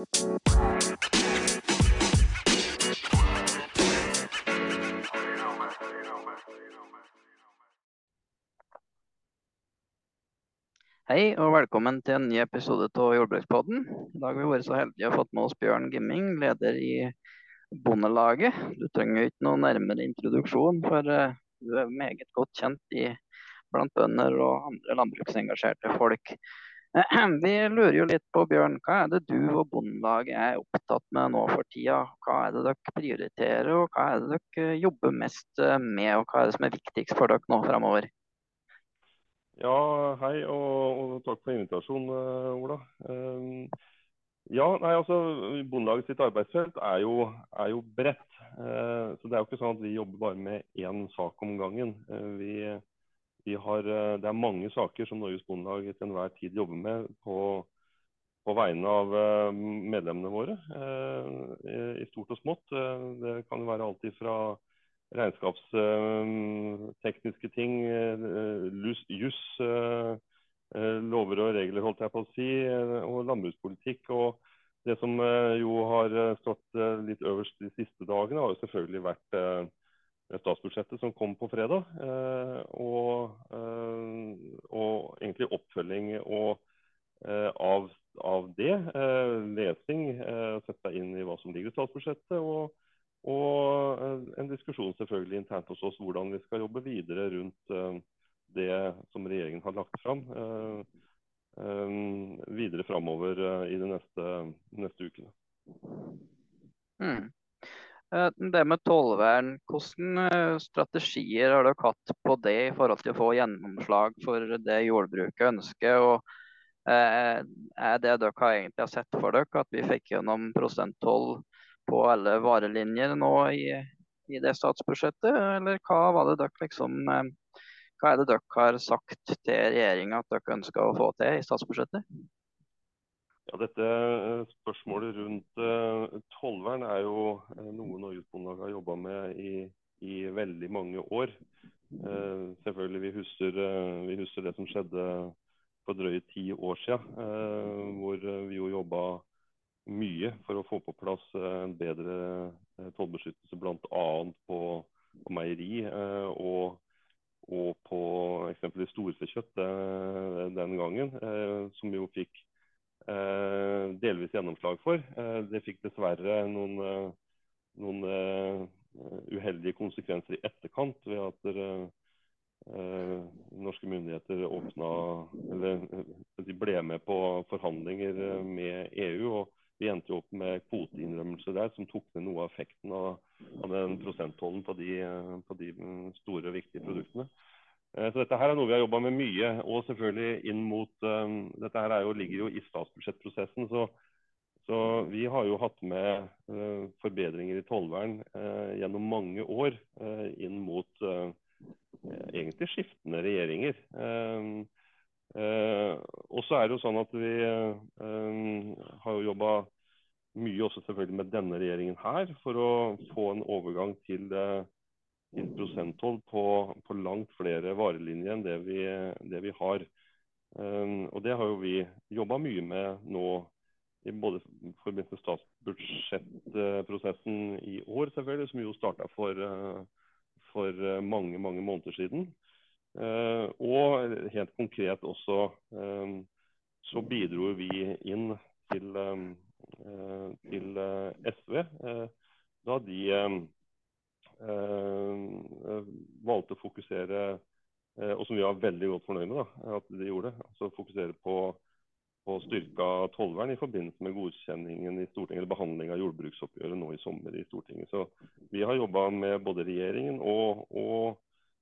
Hei og velkommen til en ny episode av Jordbrukspodden. I dag har vi vært så heldige å ha fått med oss Bjørn Gimming, leder i Bondelaget. Du trenger ikke noe nærmere introduksjon, for uh, du er meget godt kjent i, blant bønder og andre landbruksengasjerte folk. Vi lurer jo litt på, Bjørn, hva er det du og Bondelaget er opptatt med nå for tida? Hva er det dere prioriterer, og hva er det dere jobber mest med, og hva er det som er viktigst for dere nå fremover? Ja, hei og, og takk for invitasjonen, eh, Ola. Um, ja, nei, altså Bondelaget sitt arbeidsfelt er jo, er jo bredt. Så Det er jo ikke sånn at vi jobber bare med én sak om gangen. Vi har, uh, det er mange saker som Norges Bondelag til enhver tid jobber med på, på vegne av medlemmene våre. I stort og smått. Det kan være alt fra regnskapstekniske ting, eh, juss, eh, eh, lover og regler, holdt jeg på å si, og landbrukspolitikk. og Det som jo har stått litt øverst de siste dagene, har jo selvfølgelig vært statsbudsjettet som kom på fredag. Og, og egentlig oppfølging og, av, av, det. Lesing, sette seg inn i hva som ligger i statsbudsjettet. og og eh, en diskusjon selvfølgelig internt hos oss hvordan vi skal jobbe videre rundt eh, det som regjeringen har lagt fram eh, videre framover i de neste, neste ukene. Mm. Det med tollvern, hvilke strategier har dere hatt på det i forhold til å få gjennomslag for det jordbruket ønsker? og Er det dere egentlig har sett for dere, at vi fikk gjennom prosenttoll på alle varelinjer nå i, i, det statsbudsjettet, eller hva dere liksom eh, hva er det dere har sagt til regjeringa at dere ønsker å få til i statsbudsjettet? Ja, dette eh, Spørsmålet rundt uh, tollvern er jo noe Norges Bondelag har jobba med i, i, veldig mange år. Selvfølgelig, vi husker, vi husker, det som skjedde for drøye ti år siden, hvor vi jo jobba mye for å få på plass eh, en bedre eh, tollbeskyttelse bl.a. På, på meieri eh, og, og på eksempelvis storfekjøtt den gangen, som jo fikk delvis gjennomslag for. Det fikk dessverre noen, noen uheldige konsekvenser i etterkant ved at norske myndigheter åpna, eller de ble med på forhandlinger med EU. og vi endte opp med kvoteinnrømmelser der som tok ned noe av effekten av, av den prosenttollen på på de, store, viktige produktene. Eh, så Dette her er noe vi har jobba med mye. og selvfølgelig inn mot, um, Dette her jo, ligger jo i statsbudsjettprosessen. så, så Vi har jo hatt med uh, forbedringer i tollvern uh, gjennom mange år uh, inn mot egentlig skiftende regjeringer. Og så er det jo sånn at vi har jo jobba mye også selvfølgelig med denne regjeringen her for å få en overgang til, eh, til prosenttoll på, på, langt flere varelinjer enn det vi, det vi har. Um, og det har jo vi jobba mye med nå i både forbindelse med statsbudsjettprosessen i år, selvfølgelig, som jo starta for, for mange, mange måneder siden. Eh, og helt konkret også eh, så bidro vi inn til, eh, til SV da de valgte å fokusere og som vi var veldig godt fornøyd med da, at de gjorde. altså Fokusere på, på styrka tollvern i forbindelse med godkjenningen i Stortinget, eller behandling av jordbruksoppgjøret nå i sommer i Stortinget. Så Vi har jobba med både regjeringen og, og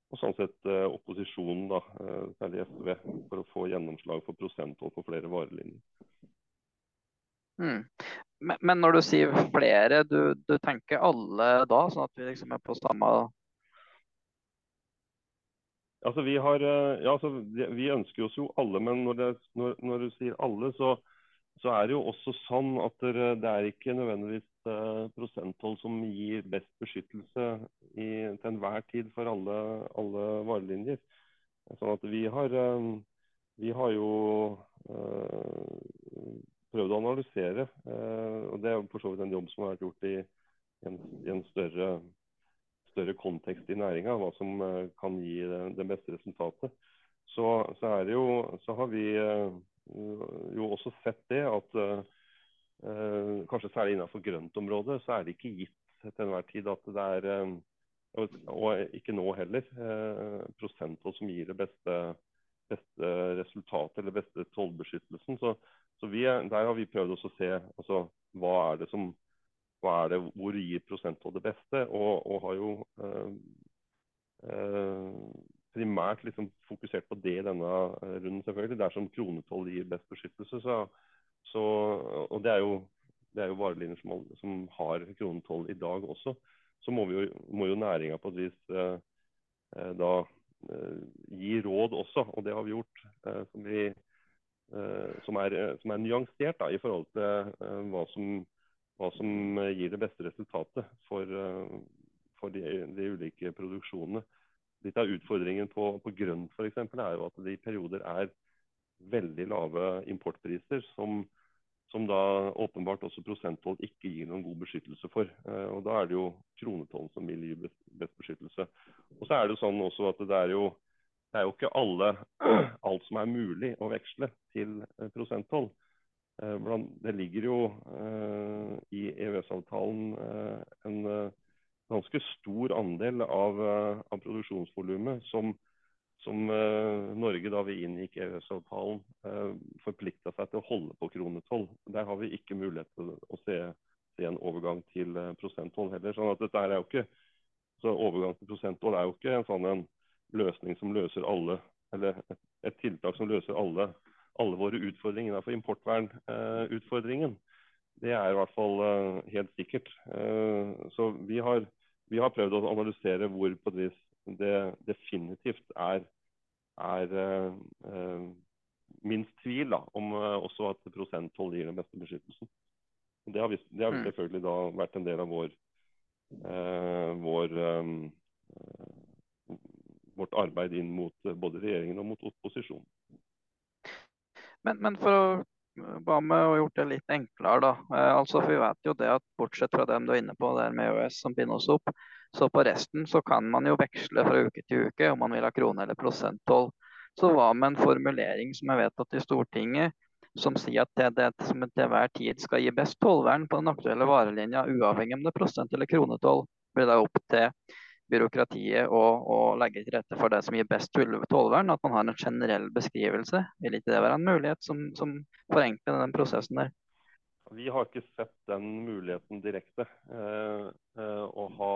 og sånn sett eh, opposisjonen, da, eh, særlig SV, for å få gjennomslag for prosenttoll på flere varelinjer. Mm. Men, når du sier flere, du, du, tenker alle da, sånn at vi liksom er på samme Altså, vi, har, eh, ja, altså, vi ønsker oss jo alle, men når, det, når, når du sier alle, så, så, er det jo også sånn at det, er ikke nødvendigvis prosenttoll som gir best beskyttelse i, til enhver tid for alle, alle varelinjer. Sånn at vi har, eh, vi har jo eh, prøvd å analysere. og Det er for så vidt en jobb som har vært gjort i en, i en større, større, kontekst i næringa. Hva som kan gi det, det beste resultatet. Så, så, jo, så, har vi jo også sett det at kanskje særlig innenfor grøntområdet så er det ikke gitt til enhver tid at det er og ikke nå heller, prosenttoll som gir det beste, beste resultatet eller beste tollbeskyttelsen. Så, så vi, der har vi prøvd å se altså, hva er det som hva er det, hvor gir prosenttoll det beste, og, og har jo eh, eh, primært liksom fokusert på det i denne runden, selvfølgelig. Dersom kronetoll gir best beskyttelse. Så, så, og det er jo, det er jo varelinjer som, som har kronetoll i dag også så må, jo, må jo næringa på et vis eh, eh, da eh, gi råd også, og det har vi gjort. Eh, som, vi, eh, som, er, som, er, nyansert da, i forhold til eh, hva som, hva, som, gir det beste resultatet for, for de, de, ulike produksjonene. Litt av utfordringen på, på grønt for eksempel, er jo at det i perioder er veldig lave importpriser som som da åpenbart også prosenttoll ikke gir noen god beskyttelse for. Eh, og Da er det jo kronetollen som vil gi best beskyttelse. Og så er det jo sånn også at det er jo, det er jo ikke alle, alt som er mulig å veksle til eh, prosenttoll. Eh, det ligger jo i EØS-avtalen en ganske stor andel av, av produksjonsvolumet som, som Norge da vi inngikk EØS-avtalen forplikta seg til å holde på kronetoll. Der har vi ikke mulighet til å se, se en overgang til prosenttoll heller. sånn at dette er jo ikke, så Overgang til prosenttoll er jo ikke en sånn en løsning som løser alle, eller et, et tiltak som løser alle, alle våre utfordringer innenfor importvernutfordringen. det er i hvert fall helt sikkert. så vi har, vi har prøvd å analysere hvor på det, det definitivt er, er uh, minst tvil da, om uh, også at prosenttoll gir den beste beskyttelsen. Det har, vi, det har mm. selvfølgelig da vært en del av vår, vår vårt arbeid inn mot både regjeringen og mot opposisjonen. Men, men for å hva med å gjort det litt enklere, da? Eh, altså, for Vi vet jo det at bortsett fra dem du er inne på der med EØS som binder oss opp, så på resten så kan man jo veksle fra uke til uke om man vil ha krone- eller prosenttoll. Så hva med en formulering som er vedtatt i Stortinget, som sier at det, det som til hver tid skal gi best tollvern på den aktuelle varelinja, uavhengig om det er prosent- eller kronetoll, blir det opp til byråkratiet å legge til rette for det som gir best tollvern, at man har en generell beskrivelse. Vil ikke det være en mulighet som, som forenkler den prosessen der? Vi har ikke sett den muligheten direkte. Eh, eh, å ha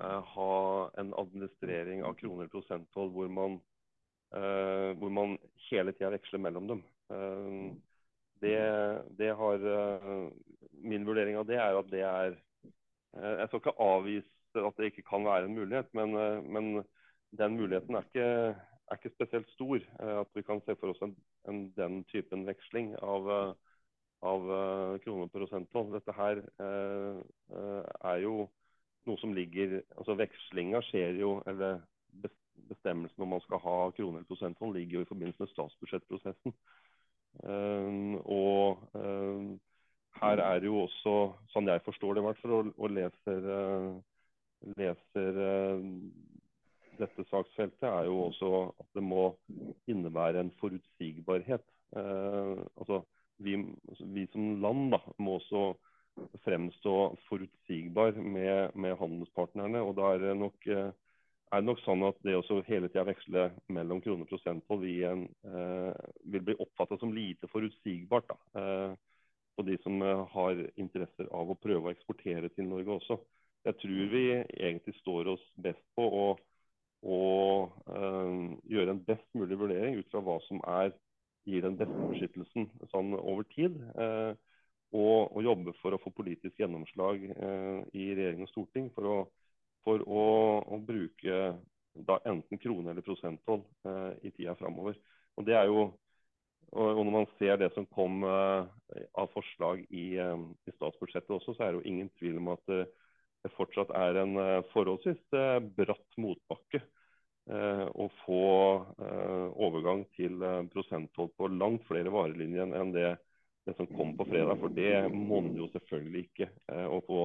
Eh, ha en administrering av kroner prosenttoll hvor uh, hvor man hele tida veksler mellom dem. Uh, det, det, har uh, Min vurdering av det er at det er Jeg skal ikke avvise at det ikke kan være en mulighet, men, men den muligheten er ikke, er ikke spesielt stor. at vi kan se for oss en, en, den typen veksling av, av kroner prosenttoll. Dette her er jo noe som ligger altså Vekslinga skjer jo, eller bestemmelsen om man skal ha kroner eller prosenttoll, ligger jo i forbindelse med statsbudsjettprosessen. Um, og um, her er det jo også, sånn jeg forstår det i hvert fall, og, og leser, uh, leser uh, dette saksfeltet, er jo også at det må innebære en forutsigbarhet. Uh, altså, vi, vi, som land da, må også fremstå forutsigbar med, med, handelspartnerne. og da er det nok eh, er det nok sånn at det å hele tida veksle mellom kroner og prosenttoll vil, eh, vil, bli oppfatta som lite forutsigbart da, eh, på de som eh, har interesser av å prøve å eksportere til Norge også. Jeg tror vi egentlig står oss best på å, å øh, gjøre en best mulig vurdering ut fra hva som er, gir den beste beskyttelsen sånn over tid. Øh, og, og jobbe for å få politisk gjennomslag øh, i regjering og storting for å, for å, å bruke da enten krone- eller prosenttoll i tida framover. Og det er jo og Når man ser det som kom av forslag i, i, statsbudsjettet også, så er det jo ingen tvil om at det fortsatt er en uh, forholdsvis bratt motbakke å få overgang til prosenttoll på langt flere varelinjer enn det det som kom på fredag. For det monner jo selvfølgelig ikke å få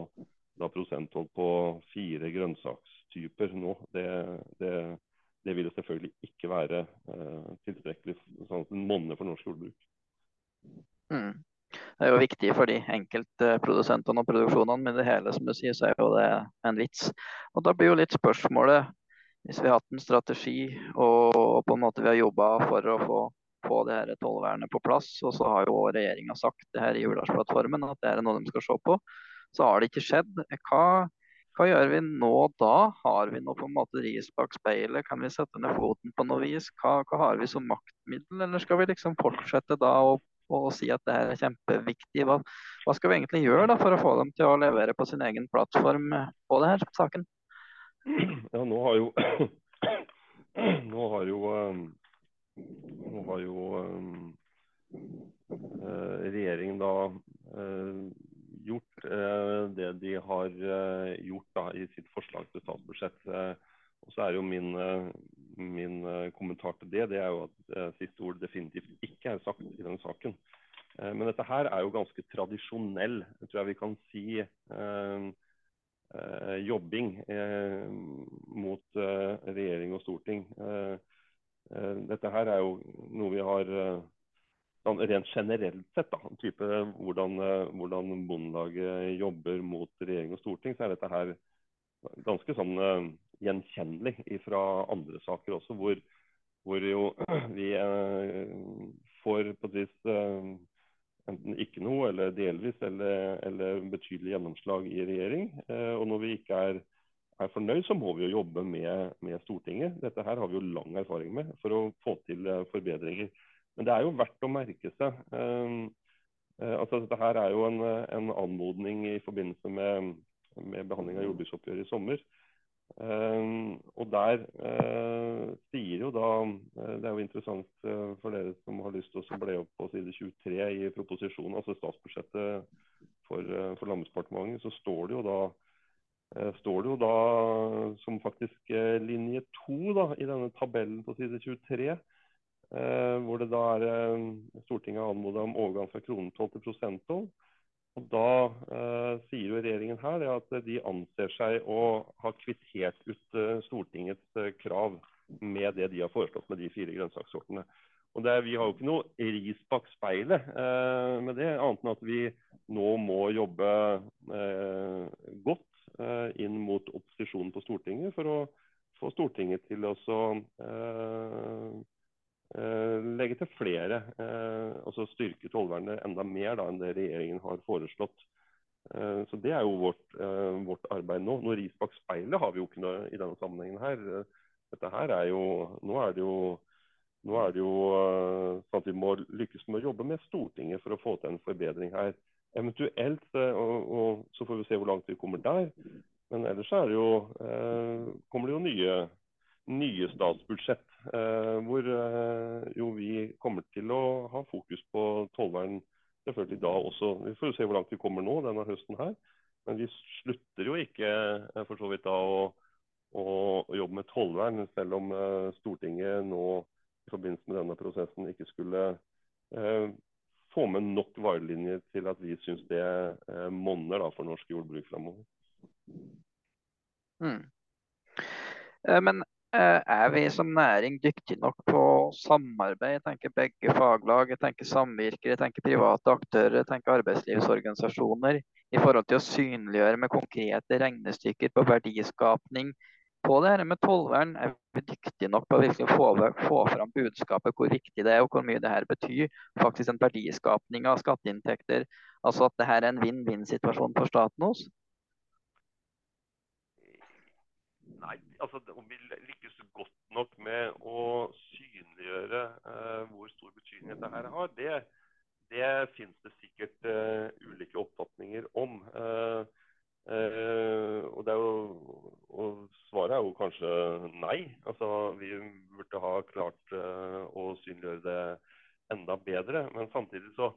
da prosenttoll på fire grønnsakstyper nå. Det, det, det vil jo selvfølgelig ikke være tilstrekkelig sånn at monner for norsk jordbruk. Mm. Det er jo viktig for de enkeltprodusentene og produksjonene, men det hele som du sier, så er jo det en vits. Og Da blir jo litt spørsmålet, hvis vi har hatt en strategi og på en måte vi har jobba for å få, få det her tollvernet på plass, og så har jo regjeringa sagt det her i Hurdalsplattformen at det er noe de skal se på, så har det ikke skjedd. Hva, hva gjør vi nå da? Har vi noe på en måte ris bak speilet? Kan vi sette ned foten på noe vis? Hva, hva har vi som maktmiddel, eller skal vi liksom fortsette da å og si at det er kjempeviktig. Hva, hva, skal vi egentlig gjøre da for å få dem til å levere på sin egen plattform på denne saken? Ja, nå har jo Nå har jo, nå har jo regjeringen da gjort det de har gjort da i sitt forslag til statsbudsjett. Og så er jo min, min kommentar til det, det er jo at siste ord definitivt ikke er sagt i denne saken. Men dette her er jo ganske tradisjonell, tror jeg vi kan si, Eh, jobbing eh, mot eh, regjering og storting. Dette her er jo noe vi har sånn rent generelt sett, da, type hvordan, hvordan Bondelaget jobber mot regjering og storting, så er dette her ganske sånn gjenkjennelig fra andre saker også, hvor, hvor jo vi får på et vis enten ikke noe, eller delvis, eller, eller betydelig gjennomslag i regjering. Eh, og når vi ikke er, er, fornøyd, så må vi jo jobbe med, med, Stortinget. Dette her har vi jo lang erfaring med for å få til eh, forbedringer. Men det er jo verdt å merke seg. Eh, altså Dette her er jo en, en anmodning i forbindelse med, med behandling av jordbruksoppgjøret i sommer. Uh, og der uh, sier jo da uh, Det er jo interessant for dere som har lyst til å ble opp på side 23 i proposisjonen, altså statsbudsjettet for, for Landbruksdepartementet, så står det jo da står det jo da som faktisk linje to i denne tabellen på side 23. hvor det da er Stortinget har anmodet om overgang fra kronetoll til prosenttoll. Og Da eh, sier jo regjeringen her at de anser seg å ha kvittert ut eh, Stortingets eh, krav med det de har foreslått med de fire grønnsakssortene. Og det, Vi har jo ikke noe ris bak speilet eh, med det, annet enn at vi nå må jobbe eh, godt eh, inn mot opposisjonen på Stortinget for å få Stortinget til å legge til flere, eh, altså styrke tollvernet enda mer da, enn det regjeringen har foreslått. Eh, så Det er jo vårt, vårt arbeid nå. Noe ris bak speilet har vi jo ikke noe i denne sammenhengen her. Dette her er jo, Nå er det jo, nå er det jo sånn at vi må lykkes med å jobbe med Stortinget for å få til en forbedring her. Eventuelt, og, og så får vi se hvor langt vi kommer der. Men ellers er det jo, kommer det jo nye nye statsbudsjett, eh, hvor eh, jo vi kommer til å ha fokus på tollvern selvfølgelig da også. Vi får se hvor langt vi kommer nå denne høsten her. Men vi slutter jo ikke eh, for så vidt da å, å, jobbe med tollvern, selv om Stortinget nå i forbindelse med denne prosessen ikke skulle eh, få med nok varelinjer til at vi syns det eh, monner for norsk jordbruk framover. Mm. Men Eh, er vi som næring dyktige nok på samarbeid? Jeg tenker begge faglag, jeg tenker samvirker, jeg tenker private aktører, jeg tenker arbeidslivsorganisasjoner. I forhold til å synliggjøre med konkrete regnestykker på verdiskapning på det her med tollvern. Er vi dyktige nok på å virkelig få, få fram budskapet hvor viktig det er og hvor mye det her betyr? Faktisk en verdiskapning av skatteinntekter. Altså at det her er en vinn-vinn-situasjon for staten hos? Nei, altså om vi lykkes godt nok med å synliggjøre uh, hvor stor betydning dette her har, det, det finnes det sikkert uh, ulike oppfatninger om. Uh, og, jo, og, svaret er jo kanskje nei. Altså, vi burde ha klart å synliggjøre det enda bedre. Men samtidig så,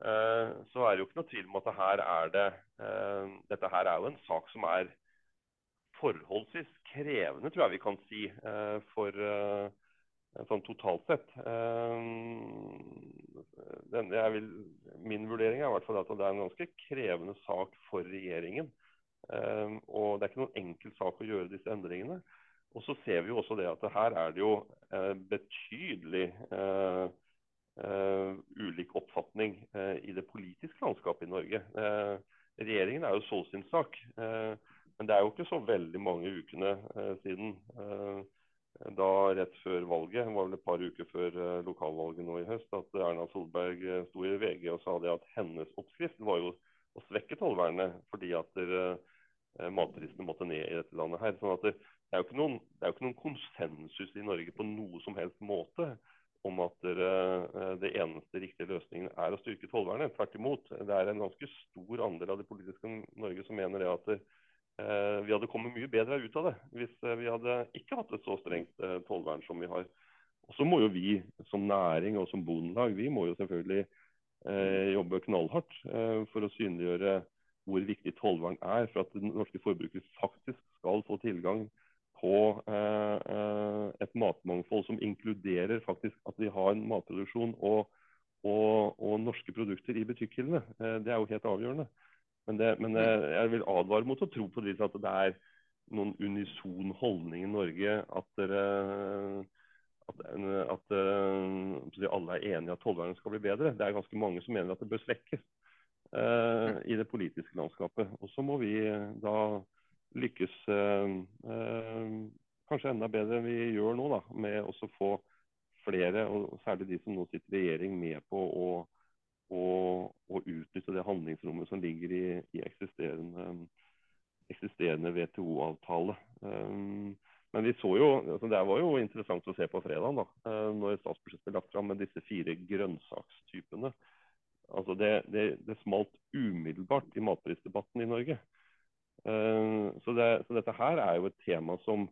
så er det jo ikke noe tvil om at det her er det, dette her er jo en sak som er forholdsvis krevende, tror jeg vi kan si, eh, for, eh, sånn totalt sett. Den, vil, min vurdering er i hvert fall at det er en ganske krevende sak for regjeringen. Og det er ikke noen enkel sak å gjøre disse endringene. Og så ser vi jo også det at her er det jo betydelig ulik oppfatning i det politiske landskapet i Norge. Regjeringen er jo så sin sak. Det er jo ikke så veldig mange ukene siden da rett før valget, det var vel et par uker før lokalvalget nå i høst, at Erna Solberg sto i VG og sa det at hennes oppskrift var jo å svekke tollvernet fordi at matprisene måtte ned i dette landet her. Sånn at det, det, er jo ikke noen, jo ikke noen konsensus i Norge på noe som helst måte om at det eneste riktige løsningen er å styrke tollvernet. Tvert imot. Det er en ganske stor andel av det politiske Norge som mener det at Eh, vi hadde kommet mye bedre ut av det hvis eh, vi hadde ikke hatt et så strengt eh, tollvern som vi har. Og så må jo vi som næring og som bondelag vi må jo selvfølgelig jobbe knallhardt for å synliggjøre hvor viktig tollvern er for at norske forbrukere faktisk skal få tilgang på et matmangfold som inkluderer faktisk at vi har en matproduksjon og, og, og norske produkter i butikkhyllene. Det er jo helt avgjørende. Men, det, men jeg vil advare mot å tro på det, at det er noen unison holdning i Norge at, dere, at, at, at alle er enige at tollvernet skal bli bedre. Det er ganske mange som mener at det bør svekkes uh, i det politiske landskapet. Og så må vi da lykkes uh, uh, kanskje enda bedre enn vi gjør nå, da, med å få flere, og særlig de som nå sitter i regjering, med på å og, og utnytte det handlingsrommet som ligger i, i eksisterende, eksisterende WTO-avtale. Um, men vi så jo, altså det var jo interessant å se på fredag da, uh, når statsbudsjettet ble lagt fram med disse fire grønnsakstypene. Altså det, det, det, smalt umiddelbart i matprisdebatten i Norge. Uh, så, det, så, dette her er jo et tema som,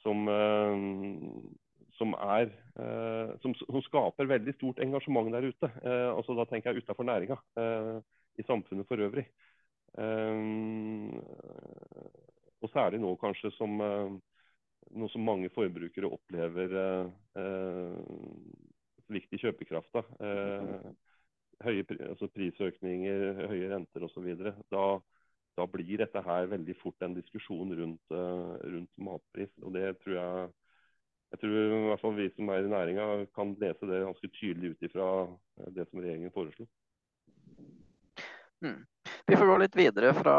som, som, er, eh, som, som, skaper veldig stort engasjement der ute. Eh, altså Da tenker jeg utenfor næringa, eh, i samfunnet for øvrig. og særlig nå kanskje som noe som mange forbrukere opplever svikt i kjøpekrafta. høye altså prisøkninger, høye renter osv. Da, da blir dette her veldig fort en diskusjon rundt, rundt matpris. og Det tror jeg jeg tror i hvert fall vi som er i næringa kan lese det ganske tydelig ut ifra eh, det som regjeringen foreslo. Mm. Vi får gå litt videre fra,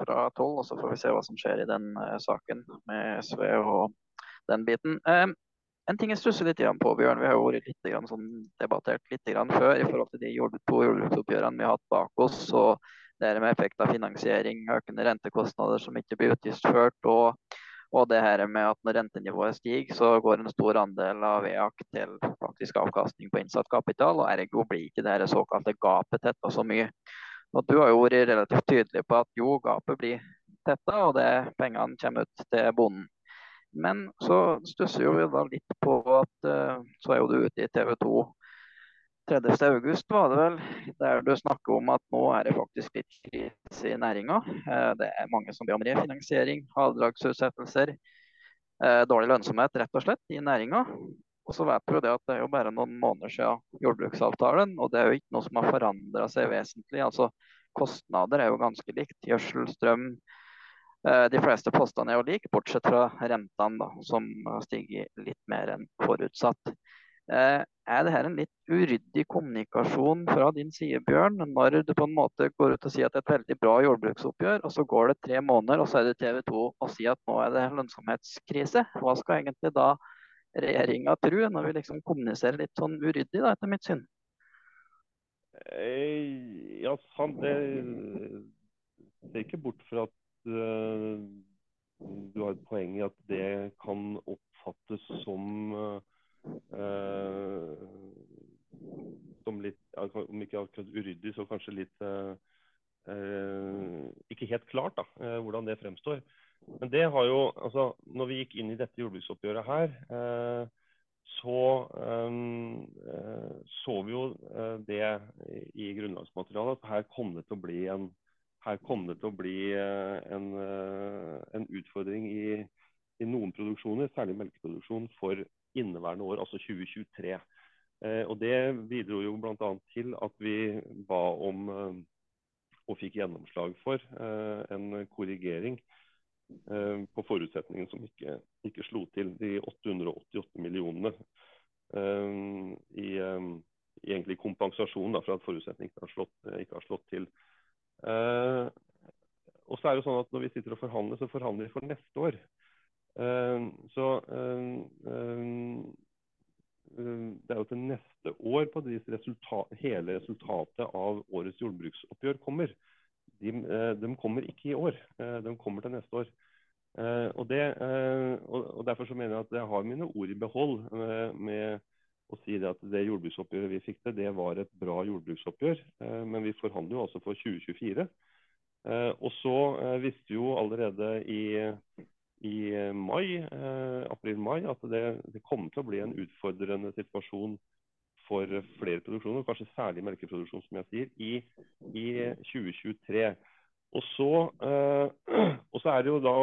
fra 12, og så får vi se hva som skjer i den uh, saken med SV og den biten. Um, en ting jeg stusser litt på, Bjørn, vi har jo vært litt grann, sånn, debattert litt grann før i forhold til de to jordbruksoppgjørene vi har hatt bak oss. og det med effekt av finansiering, økende rentekostnader som ikke blir utgiftsført. og og det her med at når rentenivået stiger, så går en stor andel av EAK til faktisk avkastning på innsatt kapital. og Ergo blir ikke det såkalte gapet tetta så mye. Og Du har jo vært relativt tydelig på at jo, gapet blir tetta, og det pengene kommer ut til bonden. Men så stusser vi da litt på at uh, så er jo du ute i TV 2 30. august var det vel, der du snakker om at nå er det faktisk litt krise i næringa. Eh, det er mange som ber om refinansiering, avdragsutsettelser, eh, dårlig lønnsomhet rett og slett i næringa. Og så vet vi at det er jo bare noen måneder siden jordbruksavtalen, og det er jo ikke noe som har forandra seg vesentlig. Altså Kostnader er jo ganske likt. Gjødsel, strøm. Eh, de fleste postene er jo like, bortsett fra rentene, da, som stiger litt mer enn forutsatt. Eh, er det her en litt uryddig kommunikasjon fra din side, Bjørn, når du på en måte går ut og sier at det er et veldig bra jordbruksoppgjør, og så går det tre måneder, og så er det TV 2 og sier at nå er det lønnsomhetskrise? Hva skal egentlig da regjeringa tro, når vi liksom kommuniserer litt sånn uryddig, da, etter mitt syn? Eh, ja, sant. Det ser ikke bort fra at uh, du har et poeng i at det kan oppfattes som uh, som litt, om ikke akkurat uryddig, så kanskje litt eh, eh, Ikke helt klart da, hvordan det fremstår. Men det har jo, altså når vi gikk inn i dette jordbruksoppgjøret her, så så vi jo det i grunnlagsmaterialet at her kom det til å bli en, å bli en, en utfordring i, i noen produksjoner, særlig melkeproduksjon, for inneværende år, altså 2023. Og Det bidro jo bl.a. til at vi ba om og fikk gjennomslag for en korrigering på forutsetningen som ikke, ikke slo til. De 888 millionene i, i egentlig kompensasjon da, for at forutsetningen ikke har slått, ikke har slått til. Og så er det sånn at Når vi sitter og forhandler, så forhandler vi for neste år. Så det er jo til neste år på at resultat, hele resultatet av årets jordbruksoppgjør kommer. De, de, kommer ikke i år, de kommer til neste år. Og, det, og Derfor så mener jeg at jeg har mine ord i behold med å si det at det jordbruksoppgjøret vi fikk til, det var et bra jordbruksoppgjør. Men vi forhandler jo altså for 2024. Og så visste jo allerede i, i mai, april-mai at det, det kommer til å bli en utfordrende situasjon for flere produksjoner, kanskje særlig melkeproduksjon, som jeg sier, i, i 2023. Og så, og så er det jo da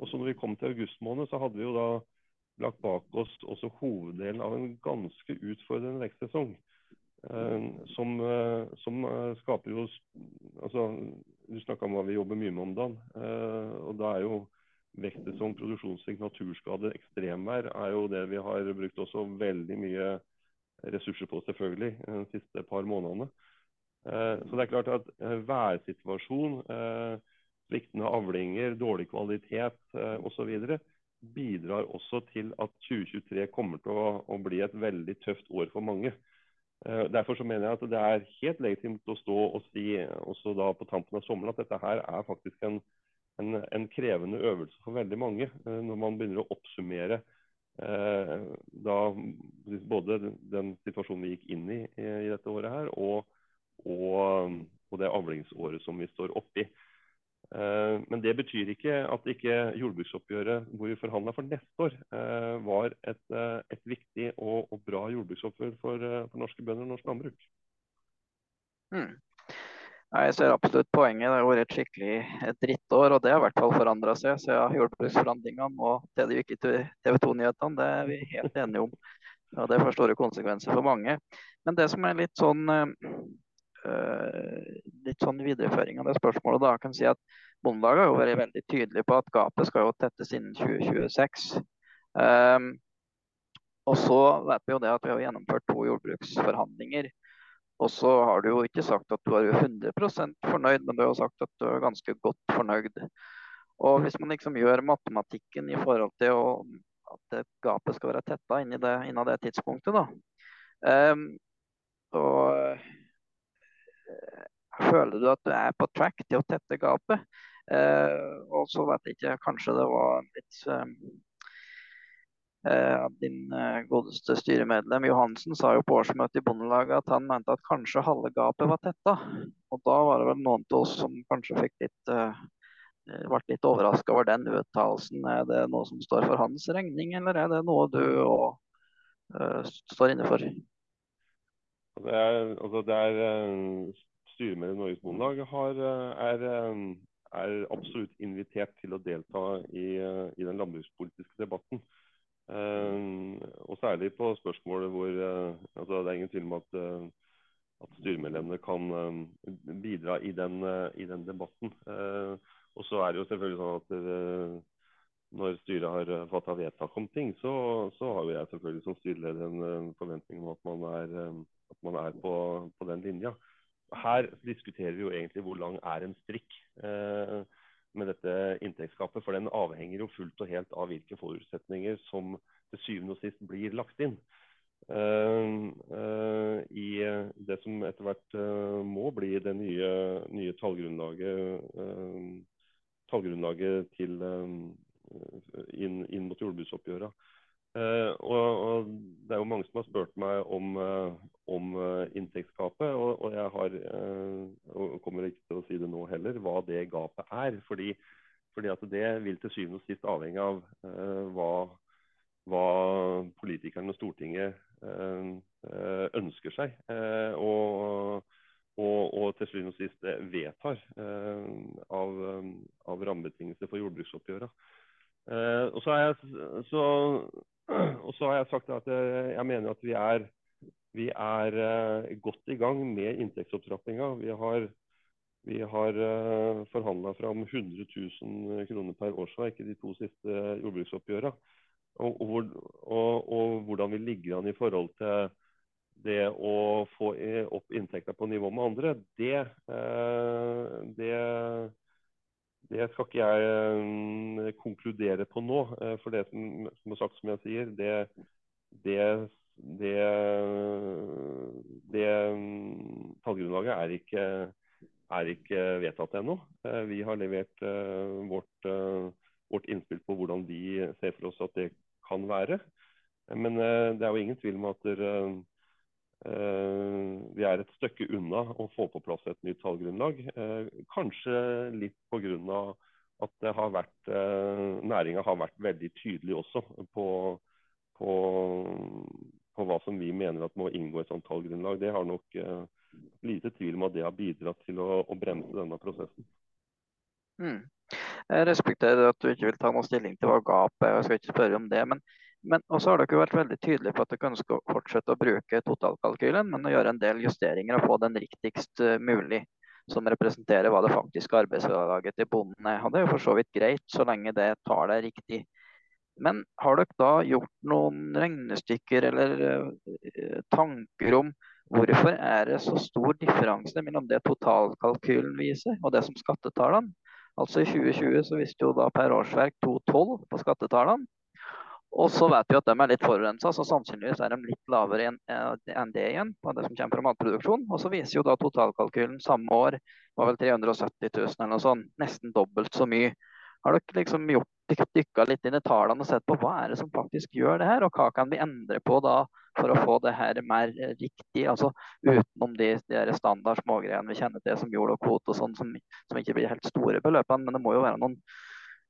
også når vi kom til august måned, så hadde vi jo da lagt bak oss også hoveddelen av en ganske utfordrende vekstsesong. Som, som skaper jo altså, Du snakka om hva vi jobber mye med om dagen. og da er jo vekstsesong, produksjonssvikt, naturskade, ekstremvær er jo det vi har brukt også veldig mye ressurser på, selvfølgelig, de siste par månedene. Så det er klart at værsituasjon, sviktende avlinger, dårlig kvalitet osv. bidrar også til at 2023 kommer til å, å bli et veldig tøft år for mange. Derfor så mener jeg at det er helt legitimt å stå og si også da på tampen av sommeren at dette her er faktisk en, en, en krevende øvelse for veldig mange. Når man begynner å oppsummere da både den situasjonen vi gikk inn i i dette året her, og, og, og det avlingsåret som vi står oppi. Men det betyr ikke at ikke jordbruksoppgjøret hvor vi forhandla for neste år var et, et viktig og, og, bra jordbruksoppgjør for, for, norske bønder og norsk landbruk. Mm. Jeg ser absolutt poenget. Det har vært et skikkelig drittår, og det har i hvert fall forandra seg siden jordbruksforhandlingene og TV 2-nyhetene. Det er vi helt enige om. Og det får store konsekvenser for mange. Men det som er litt sånn litt sånn videreføring av det spørsmålet. da, kan si at Bondelaget har jo vært veldig tydelig på at gapet skal jo tettes innen 2026. Um, ehm, og så vet vi jo det at vi har gjennomført to jordbruksforhandlinger. Og så har du jo ikke sagt at du er 100% fornøyd, men du har jo sagt at du er ganske godt fornøyd. Og hvis man liksom gjør matematikken i forhold til å, at gapet skal være tetta innen det, innen det tidspunktet, da. Um, og føler du at du er på track til å tette gapet? Eh, og så vet jeg ikke, kanskje det var litt eh, Din eh, godeste styremedlem Johansen sa jo på årsmøtet i Bondelaget at han mente at kanskje halve gapet var tetta. Og da var det vel noen av oss som kanskje fikk litt eh, ble litt overraska over den uttalelsen. Er det noe som står for hans regning, eller er det noe du òg uh, står inne for? Det er, altså det er Styremedlem i Norges Bondelag har, er, er, absolutt invitert til å delta i, i den landbrukspolitiske debatten. og særlig på spørsmålet hvor altså Det er ingen tvil om at, at styremedlemmene kan bidra i den, i den debatten. og så er det jo selvfølgelig sånn at når styret har fatta vedtak om ting, så, så har jeg selvfølgelig som styreleder en forventning om at man er at man er på, på den linja. Her diskuterer vi jo egentlig hvor lang er en strikk eh, med dette inntektsgapet. For den avhenger jo fullt og helt av hvilke forutsetninger som til syvende og sist blir lagt inn. Uh, uh, I det som etter hvert uh, må bli det nye, nye tallgrunnlaget, tallgrunnlaget til, inn, inn, mot jordbruksoppgjøret. Uh, og, og, Det er jo mange som har spurt meg om, uh, om uh, inntektsgapet. Og, og, jeg har, og kommer ikke til å si det nå heller, hva det gapet er. Fordi, fordi at det vil til syvende og sist avhenge av hva, hva, politikerne og Stortinget ønsker seg. Og, og, til syvende og sist vedtar av, av rammebetingelser for jordbruksoppgjøret. Uh, og, så har jeg, så, så har jeg sagt at jeg, jeg mener at vi er, vi er uh, godt i gang med inntektsopptrappinga. Vi har, vi har forhandla fram 100 000 kroner per årsverk i de to siste jordbruksoppgjørene. Og, og, og, og, hvordan vi ligger an i forhold til det å få opp inntekter på nivå med andre, det, det det skal ikke jeg um, konkludere på nå. Uh, for det som, som, sagt, som jeg sier, det, det, det, det um, tallgrunnlaget er ikke, er ikke vedtatt ennå. Vi har levert vårt, vårt, innspill på hvordan vi ser for oss at det kan være. Men det er jo ingen tvil om at Eh, vi er et stykke unna å få på plass et nytt tallgrunnlag. Eh, kanskje litt pga. at det har vært, eh, næringa har vært veldig tydelig også på, på, på, hva som vi mener at må inngå i et sånt tallgrunnlag. Det har nok lite tvil om at det har bidratt til å, å bremse denne prosessen. Mm. Jeg respekterer at du ikke vil ta noen stilling til hva gapet er, jeg skal ikke spørre om det. Men men også har dere vært veldig tydelige på at dere ønsker å fortsette å bruke totalkalkylen, men å gjøre en del justeringer og få den riktigst eh, mulig, som representerer hva det faktiske arbeidsdaget til bonden er. Og Det er jo for så vidt greit, så lenge det tar det riktig. Men har dere da gjort noen regnestykker eller uh, tanker om hvorfor er det så stor differanse mellom det totalkalkylen viser og det som skattetallene? Altså I 2020 så viste jo da per årsverk 2,12 på skattetallene. Og så vet vi at de er litt forurensa, så sannsynligvis er de litt lavere enn det igjen. på det som kommer fra matproduksjon. Og så viser jo da totalkalkylen samme år var vel 370 000 eller noe sånt. Nesten dobbelt så mye. Har dere liksom gjort dykka litt inn i tallene og sett på hva er det som faktisk gjør det her, og hva kan vi endre på da for å få det her mer riktig, altså utenom de, de standard smågreiene vi kjenner til som jord og kvote og sånn, som, som, ikke blir helt store beløpene, men det må jo være noen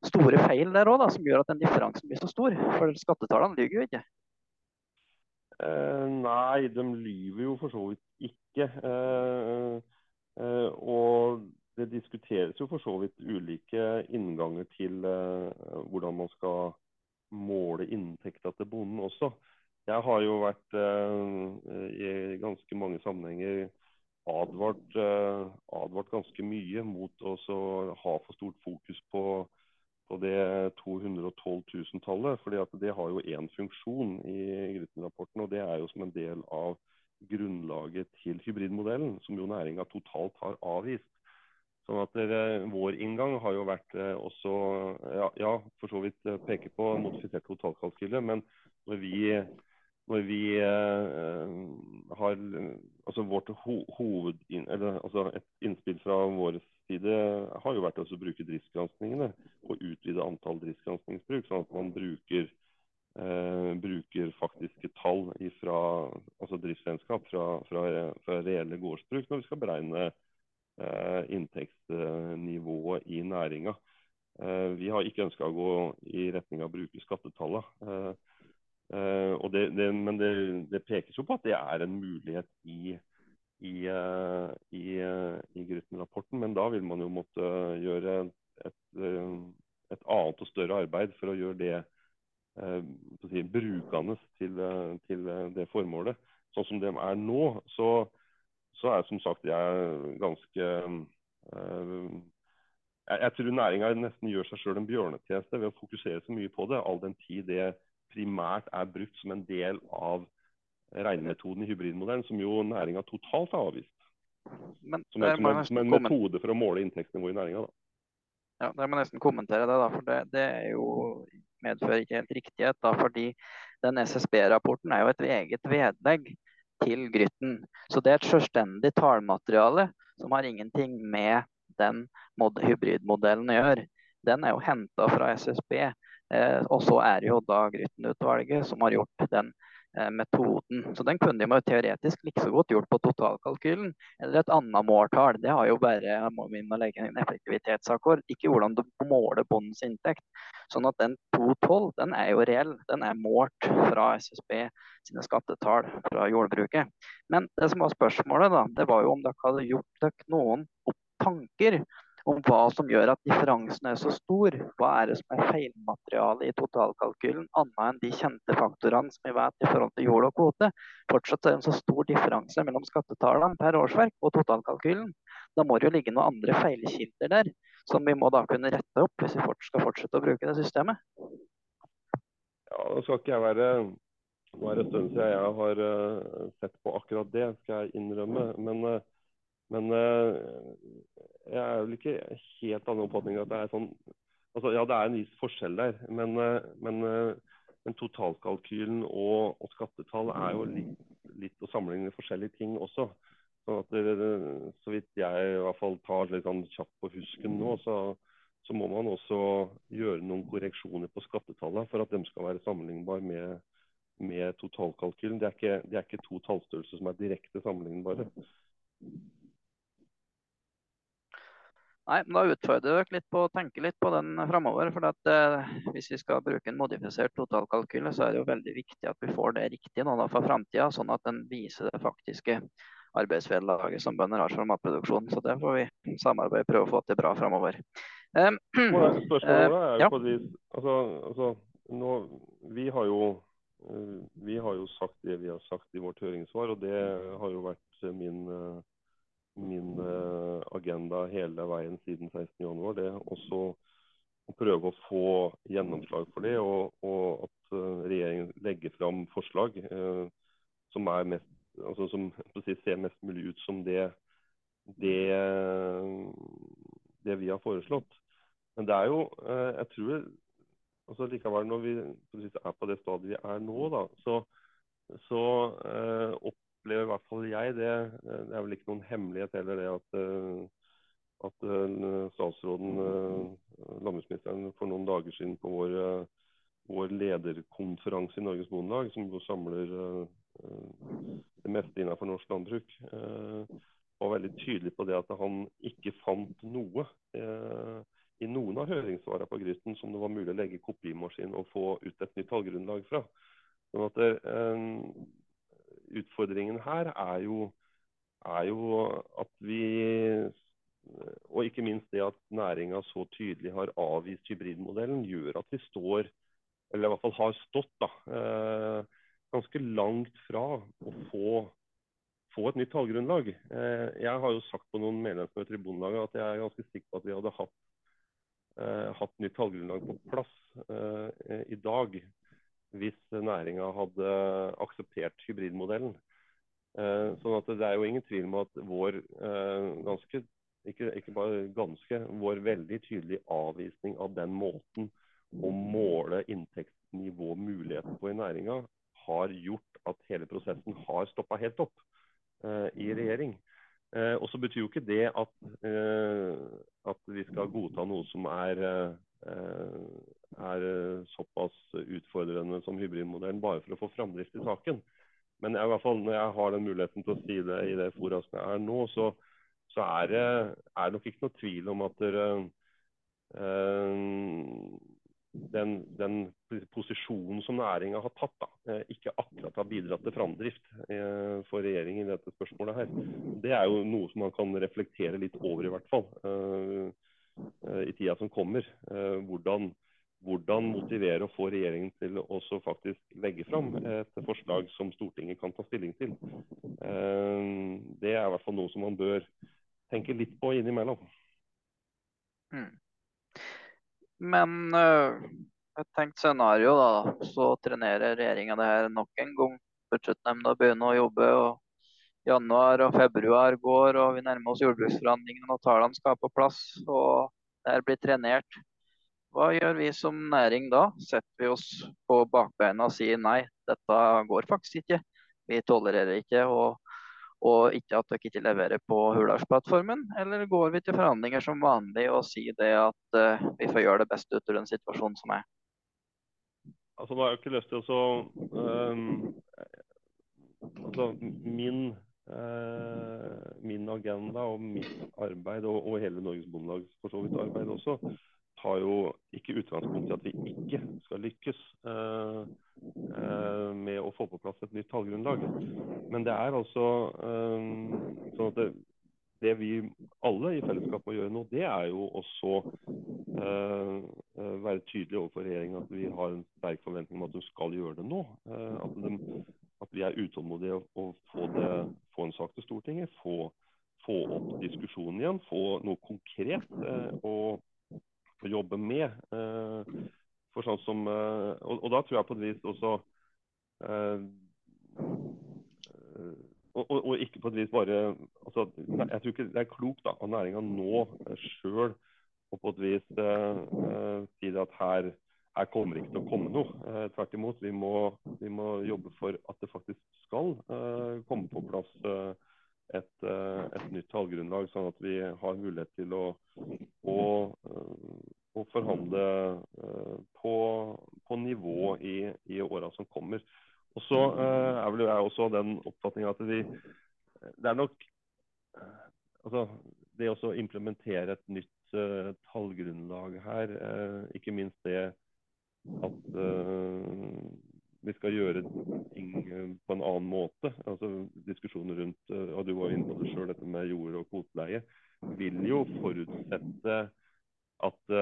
store feil der òg, som gjør at den differansen blir så stor? For skattetallene lyver jo ikke. Eh, nei, de lyver jo for så vidt ikke. Eh, eh, og det diskuteres jo for så vidt ulike innganger til eh, hvordan man skal måle inntekta til bonden også. Jeg har jo vært eh, i ganske mange sammenhenger advart, eh, advart ganske mye mot å ha for stort fokus på på det 212 000-tallet. fordi Det har jo én funksjon i Grytten-rapporten, og det er jo som en del av grunnlaget til hybridmodellen, som jo næringa totalt har avvist. Sånn at dere, Vår inngang har jo vært eh, også ja, ja, for så vidt eh, peke på modifisert totalkalkyle, men når vi, når vi eh, har altså vårt ho, hoved, eller, altså Et innspill fra vår side har jo vært å bruke driftsgranskningene og utvide antall driftsgranskningsbruk, sånn at man bruker, eh, bruker faktiske tall ifra, altså driftsregnskap fra, fra, fra, reelle gårdsbruk når vi skal beregne eh, inntektsnivået i næringa. Eh, vi har ikke ønska å gå i retning av å bruke skattetallene. Eh, eh, det, det, men det, det, pekes jo på at det er en mulighet i i, eh, i, eh, i Grytten-rapporten. Men da vil man jo måtte gjøre et, eh, et, annet og større arbeid for å gjøre det si, brukende til, til, det formålet. Sånn som de er nå, så, så er som sagt jeg ganske jeg, tror næringa nesten gjør seg sjøl en bjørnetjeneste ved å fokusere så mye på det, all den tid det primært er brukt som en del av regnemetoden i hybridmodellen, som jo næringa totalt har avvist. Men, som, er, som, en, som en metode for å måle inntektsnivået i næringa. Ja, det må nesten kommentere det, da, for det, det jo, medfører ikke helt riktighet. Da, fordi den SSB-rapporten er jo et eget vedlegg til Grytten. Så det er et selvstendig tallmateriale som har ingenting med den hybridmodellen å gjøre. Den er jo henta fra SSB. Eh, og så er det jo da Grytten-utvalget som har gjort den Eh, metoden. Så den kunne de teoretisk like så godt gjort på totalkalkylen eller et annet måltall. Det har jo bare må vi må legge en effektivitetsakkord, ikke hvordan du måler bondens inntekt. Sånn at den 212 den er jo reell. Den er målt fra SSB sine skattetall fra jordbruket. Men det som var spørsmålet, da, det var jo om dere hadde gjort dere noen tanker om hva som gjør at differansen er så stor. Hva er det som er feilmateriale i totalkalkylen, annet enn de kjente faktorene som vi vet i forhold til jord og kvote. Fortsatt er det en så stor differanse mellom skattetallene per årsverk og totalkalkylen. Da må det jo ligge noen andre feilkilder der, som vi må da kunne rette opp hvis vi skal fortsette å bruke det systemet. Ja, Nå skal ikke jeg være nå er det en stund siden jeg har uh, sett på akkurat det, skal jeg innrømme. Men, uh, men uh, jeg er vel ikke helt av den oppfatning at det er sånn altså, Ja, det er en viss forskjell der, men, men, men totalkalkylen og, og, skattetall er jo litt, litt å sammenligne forskjellige ting også. Så, det, så vidt jeg i hvert fall tar litt sånn kjapt på husken nå, så, så må man også gjøre noen korreksjoner på skattetallene for at de skal være sammenlignbare med med totalkalkylen. Det er, ikke, det er ikke to tallstørrelser som er direkte sammenlignbare. Nei, men Da utfordrer dere litt på å tenke litt på den framover. For at, eh, hvis vi skal bruke en modifisert totalkalkyle, så er det jo veldig viktig at vi får det riktig nå da for framtida, sånn at den viser det faktiske arbeidsvederlaget som bønder har for matproduksjon. Så det får vi samarbeide prøve å få til bra framover. Um, Spørsmålet er jo på et vis altså, altså, nå, Vi har jo Eh, vi har jo sagt det vi har sagt i vårt høringssvar, og det har jo vært min, eh, min eh, agenda hele veien siden 16.1. Det også å prøve å få gjennomslag for det, og, og at regjeringen legger fram forslag eh, som, mest, altså som si, ser mest mulig ut som det, det, det vi har foreslått. Men det er jo, jeg tror altså likevel, når vi er på det stadiet vi er nå, da, så, så eh, opplever i hvert fall jeg det Det er vel ikke noen hemmelighet heller det at, eh, at uh, statsråden, uh, landbruksministeren, for noen dager siden på vår, vår lederkonferanse i Norges Bondelag, som samler det meste innenfor norsk landbruk, var veldig tydelig på det at han ikke fant noe i noen av høringssvarene på Gryten som det var mulig å legge kopimaskin og få ut et nytt tallgrunnlag fra. Sånn at det, Utfordringen her er jo, er jo, at vi Og ikke minst det at næringa så tydelig har avvist hybridmodellen, gjør at vi står, eller i hvert fall har stått, da, eh, ganske langt fra å få få et nytt tallgrunnlag. Eh, jeg har jo sagt på noen medlemsmøter i Bondelaget at jeg er ganske sikker på at vi hadde hatt Eh, hatt nytt tallgrunnlag på plass i dag hvis næringa hadde akseptert hybridmodellen. Eh, sånn at Det er jo ingen tvil om at vår ganske, ikke, ikke bare ganske, vår veldig tydelige avvisning av den måten å måle inntektsnivå og muligheter på i næringa, har gjort at hele prosessen har stoppa helt opp i regjering. Eh, og så betyr jo ikke det at, eh, at, vi skal godta noe som er, eh, er såpass utfordrende som hybridmodellen, bare for å få framdrift i saken. Men jeg, i hvert fall, når jeg har den muligheten til å si det i det fora som jeg er nå, så, så er det er nok ikke noe tvil om at dere, den, den, posisjonen som næringa har tatt, da, eh, ikke akkurat har bidratt til framdrift eh, for regjeringen i dette spørsmålet her. Det er jo noe som man kan reflektere litt over, i hvert fall, Øh, i tida som kommer. Hvordan, hvordan motivere og få regjeringen til å faktisk legge fram et forslag som Stortinget kan ta stilling til. Det er i hvert fall noe som man bør tenke litt på innimellom. Mm. Men uh, et tenkt scenario, da, så trenerer regjeringa det her nok en gang. Budsjettnemnda begynner å jobbe, og januar og februar går, og vi nærmer oss jordbruksforhandlingene, og tallene skal på plass. Og det her blir trenert. Hva gjør vi som næring da? Setter vi oss på bakbeina og sier nei, dette går faktisk ikke. Vi tolererer ikke. og og ikke at dere ikke leverer på Hurdalsplattformen? Eller går vi til forhandlinger som vanlig og sier det at uh, vi får gjøre det beste ut av den situasjonen som er? Altså, nå har jeg ikke lyst til å um, altså, min, uh, min agenda og mitt arbeid, og, og hele Norges Bondelags for så vidt arbeid også, tar jo ikke utgangspunkt i at vi ikke skal lykkes uh, uh, med å få på plass et nytt tallgrunnlag. Men det er altså um, sånn at det, det vi alle i fellesskap må gjøre nå, det er jo også uh, være tydelig overfor regjeringa at vi har en sterk forventning om at de skal gjøre det nå. Uh, at, de, at, vi er utålmodige og få, få en sak til Stortinget. Få, få, opp diskusjonen igjen. Få noe konkret uh, å, jobbe med. for sånn som, og, og, da tror jeg på et vis også og, og, og, ikke på et vis bare altså, Jeg tror ikke det er klokt da, av næringa nå eh, sjøl å på et vis si at her, her kommer ikke til å komme noe. Tvert imot. Vi vi må, jobbe for at det faktisk skal komme på plass et, et, nytt tallgrunnlag, sånn at vi har mulighet til å, å, å forhandle på, på, nivå i, i åra som kommer. Og så uh, er vel jeg også den oppfatninga at vi Det er nok uh, altså, det å implementere et nytt uh, tallgrunnlag her, ikke minst det at vi skal gjøre ting på en annen måte. altså Diskusjoner rundt og du var inne på det selv, dette med jord- og kvoteleie, vil jo forutsette at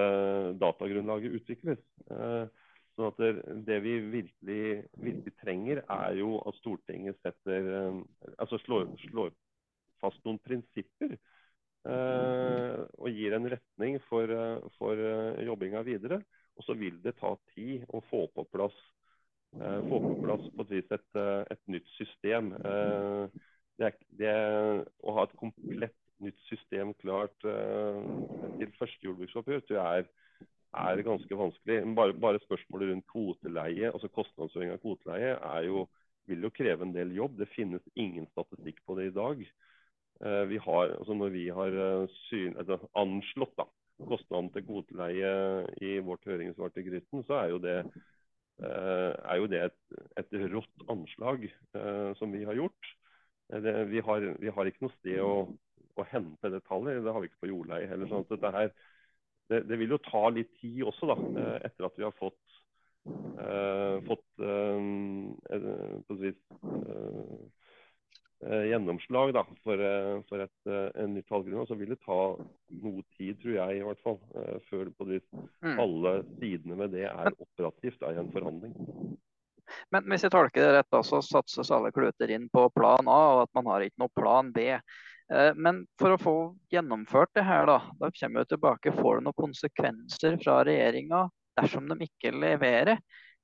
datagrunnlaget utvikles. Uh, Sånn at det, det vi virkelig, virkelig, trenger, er jo at Stortinget setter uh, Altså slår, slår fast noen prinsipper. Eh, og gir en retning for, eh, for uh, jobbinga videre. Og så vil det ta tid å få på plass, uh, få på, plass på et vis et, uh, et nytt system. Det, det, å ha et komplett nytt system klart til første jordbruksoppgjør du, er er ganske vanskelig. Bare, bare spørsmålet rundt kvoteleie, altså kostnadsføring av kvoteleie, jo, vil jo kreve en del jobb. Det finnes ingen statistikk på det i dag. Uh, vi har, altså når vi har uh, syn, altså anslått da, kostnaden til kvoteleie i vårt høringssvar til Grytten, så er jo det, uh, er jo det et, et, rått anslag som vi har gjort. Det, vi, har, vi, har, ikke noe sted å, å, hente det tallet. Det har vi ikke på jordleie heller. sånn at dette her det, det, vil jo ta litt tid også, da, eh, etter at vi har fått, uh, fått på et vis uh, gjennomslag da, for, for et, en nytt tallgrunnlag, så vil det ta noe tid, tror jeg i hvert fall, før vis mm. alle sidene med det er operativt i en forhandling. Men hvis jeg tolker det rett, da, så satses alle kluter inn på plan A, og at man har ikke noe plan B. Eh, men for å få gjennomført det her, da, da kommer vi tilbake. Får det noen konsekvenser fra regjeringa dersom de ikke leverer?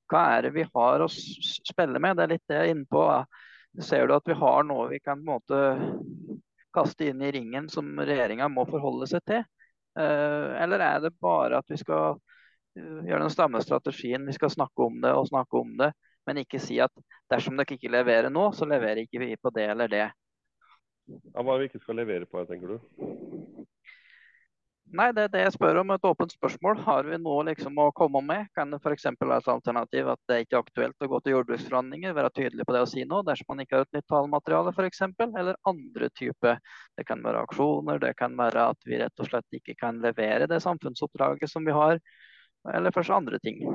Hva er det vi har å spille med? Det er litt det jeg er inne på. Ser du at vi har noe vi kan måte kaste inn i ringen som regjeringa må forholde seg til? Eh, eller er det bare at vi skal eh, gjøre den samme strategien, vi skal snakke om det og snakke om det, men ikke si at dersom dere ikke leverer nå, så leverer ikke vi på det eller det. Ja, hva vi ikke skal levere på, tenker du? Nei, det er det jeg spør om. Et åpent spørsmål. Har vi noe liksom å komme med? Kan det f.eks. være et alternativ at det ikke er aktuelt å gå til jordbruksforhandlinger? Være tydelig på det å si noe dersom man ikke har et nytt tallmateriale f.eks. Eller andre typer. Det kan være aksjoner, det kan være at vi rett og slett ikke kan levere det samfunnsoppdraget som vi har. Eller først andre ting.